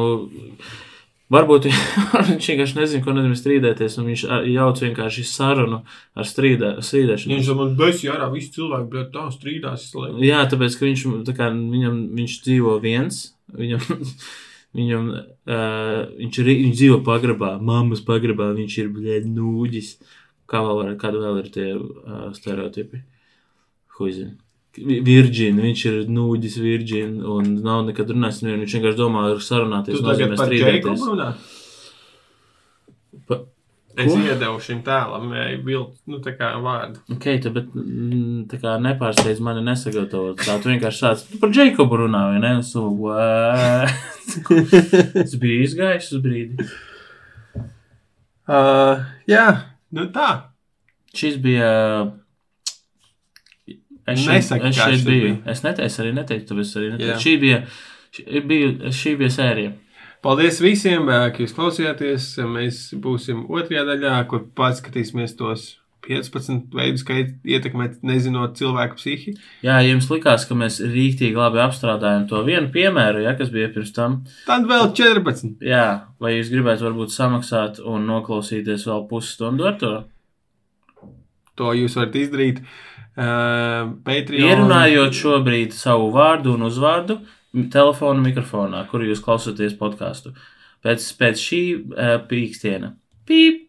Varbūt *laughs* viņš vienkārši nezina, ko nozīmē strīdēties, un viņš jauc vienkārši sarunu ar strīdē, strīdēšanu. Viņš man beigas, jā, visi cilvēki, bet tā strīdās. laiku. Jā, tāpēc, ka viņš, tā kā, viņam, viņš dzīvo viens. Viņam, *laughs* viņam, uh, viņš, ir, viņš dzīvo pagrabā, mammas pagrabā. Viņš ir bļēd, nūģis. Kā vēl var, kāda vēl ir tie uh, stereotipi? Huizin. Virģīna, viņš ir nūģis, virģīna, un nav nekad runājis. Viņš vienkārši domā, ar sarunāties, Tu tagad par strīdēties. runā? Pa- Es iedevu šim tēlam, vilnu, nu, tā kā vārdu. Ok, tu, bet mm, tā kā nepārsteidz mani nesagatavot. Tā tu vienkārši sāc tu par Džeikobu runā, vai ne? Es domāju, what? *laughs* Tas bija izgājis uz brīdi. Uh, jā, nu tā. Šis bija. Es šeit, Nesaki, es šeit biju. bija. Es neteicu, arī neteicu, es arī neteicu. Šī bija, šī bija, šī bija sērija. Paldies visiem, ā, ka jūs klausījāties. Mēs būsim otrajā daļā, kur paskatīsimies tos 15 veidus, kā ietekmēt nezinot cilvēku psihi. Jā, ja jums likās, ka mēs rīktīgi labi apstrādājam to vienu piemēru, ja, kas bija pirms tam. Tad vēl 14. Jā, vai jūs gribētu varbūt samaksāt un noklausīties vēl pusstundu ar to? To jūs varat izdarīt. Uh, Patreon. Ierunājot šobrīd savu vārdu un uzvārdu telefona mikrofonā, kur jūs klausāties podkāstu. Pēc, pēc šī uh, pīkstiena. Pīp!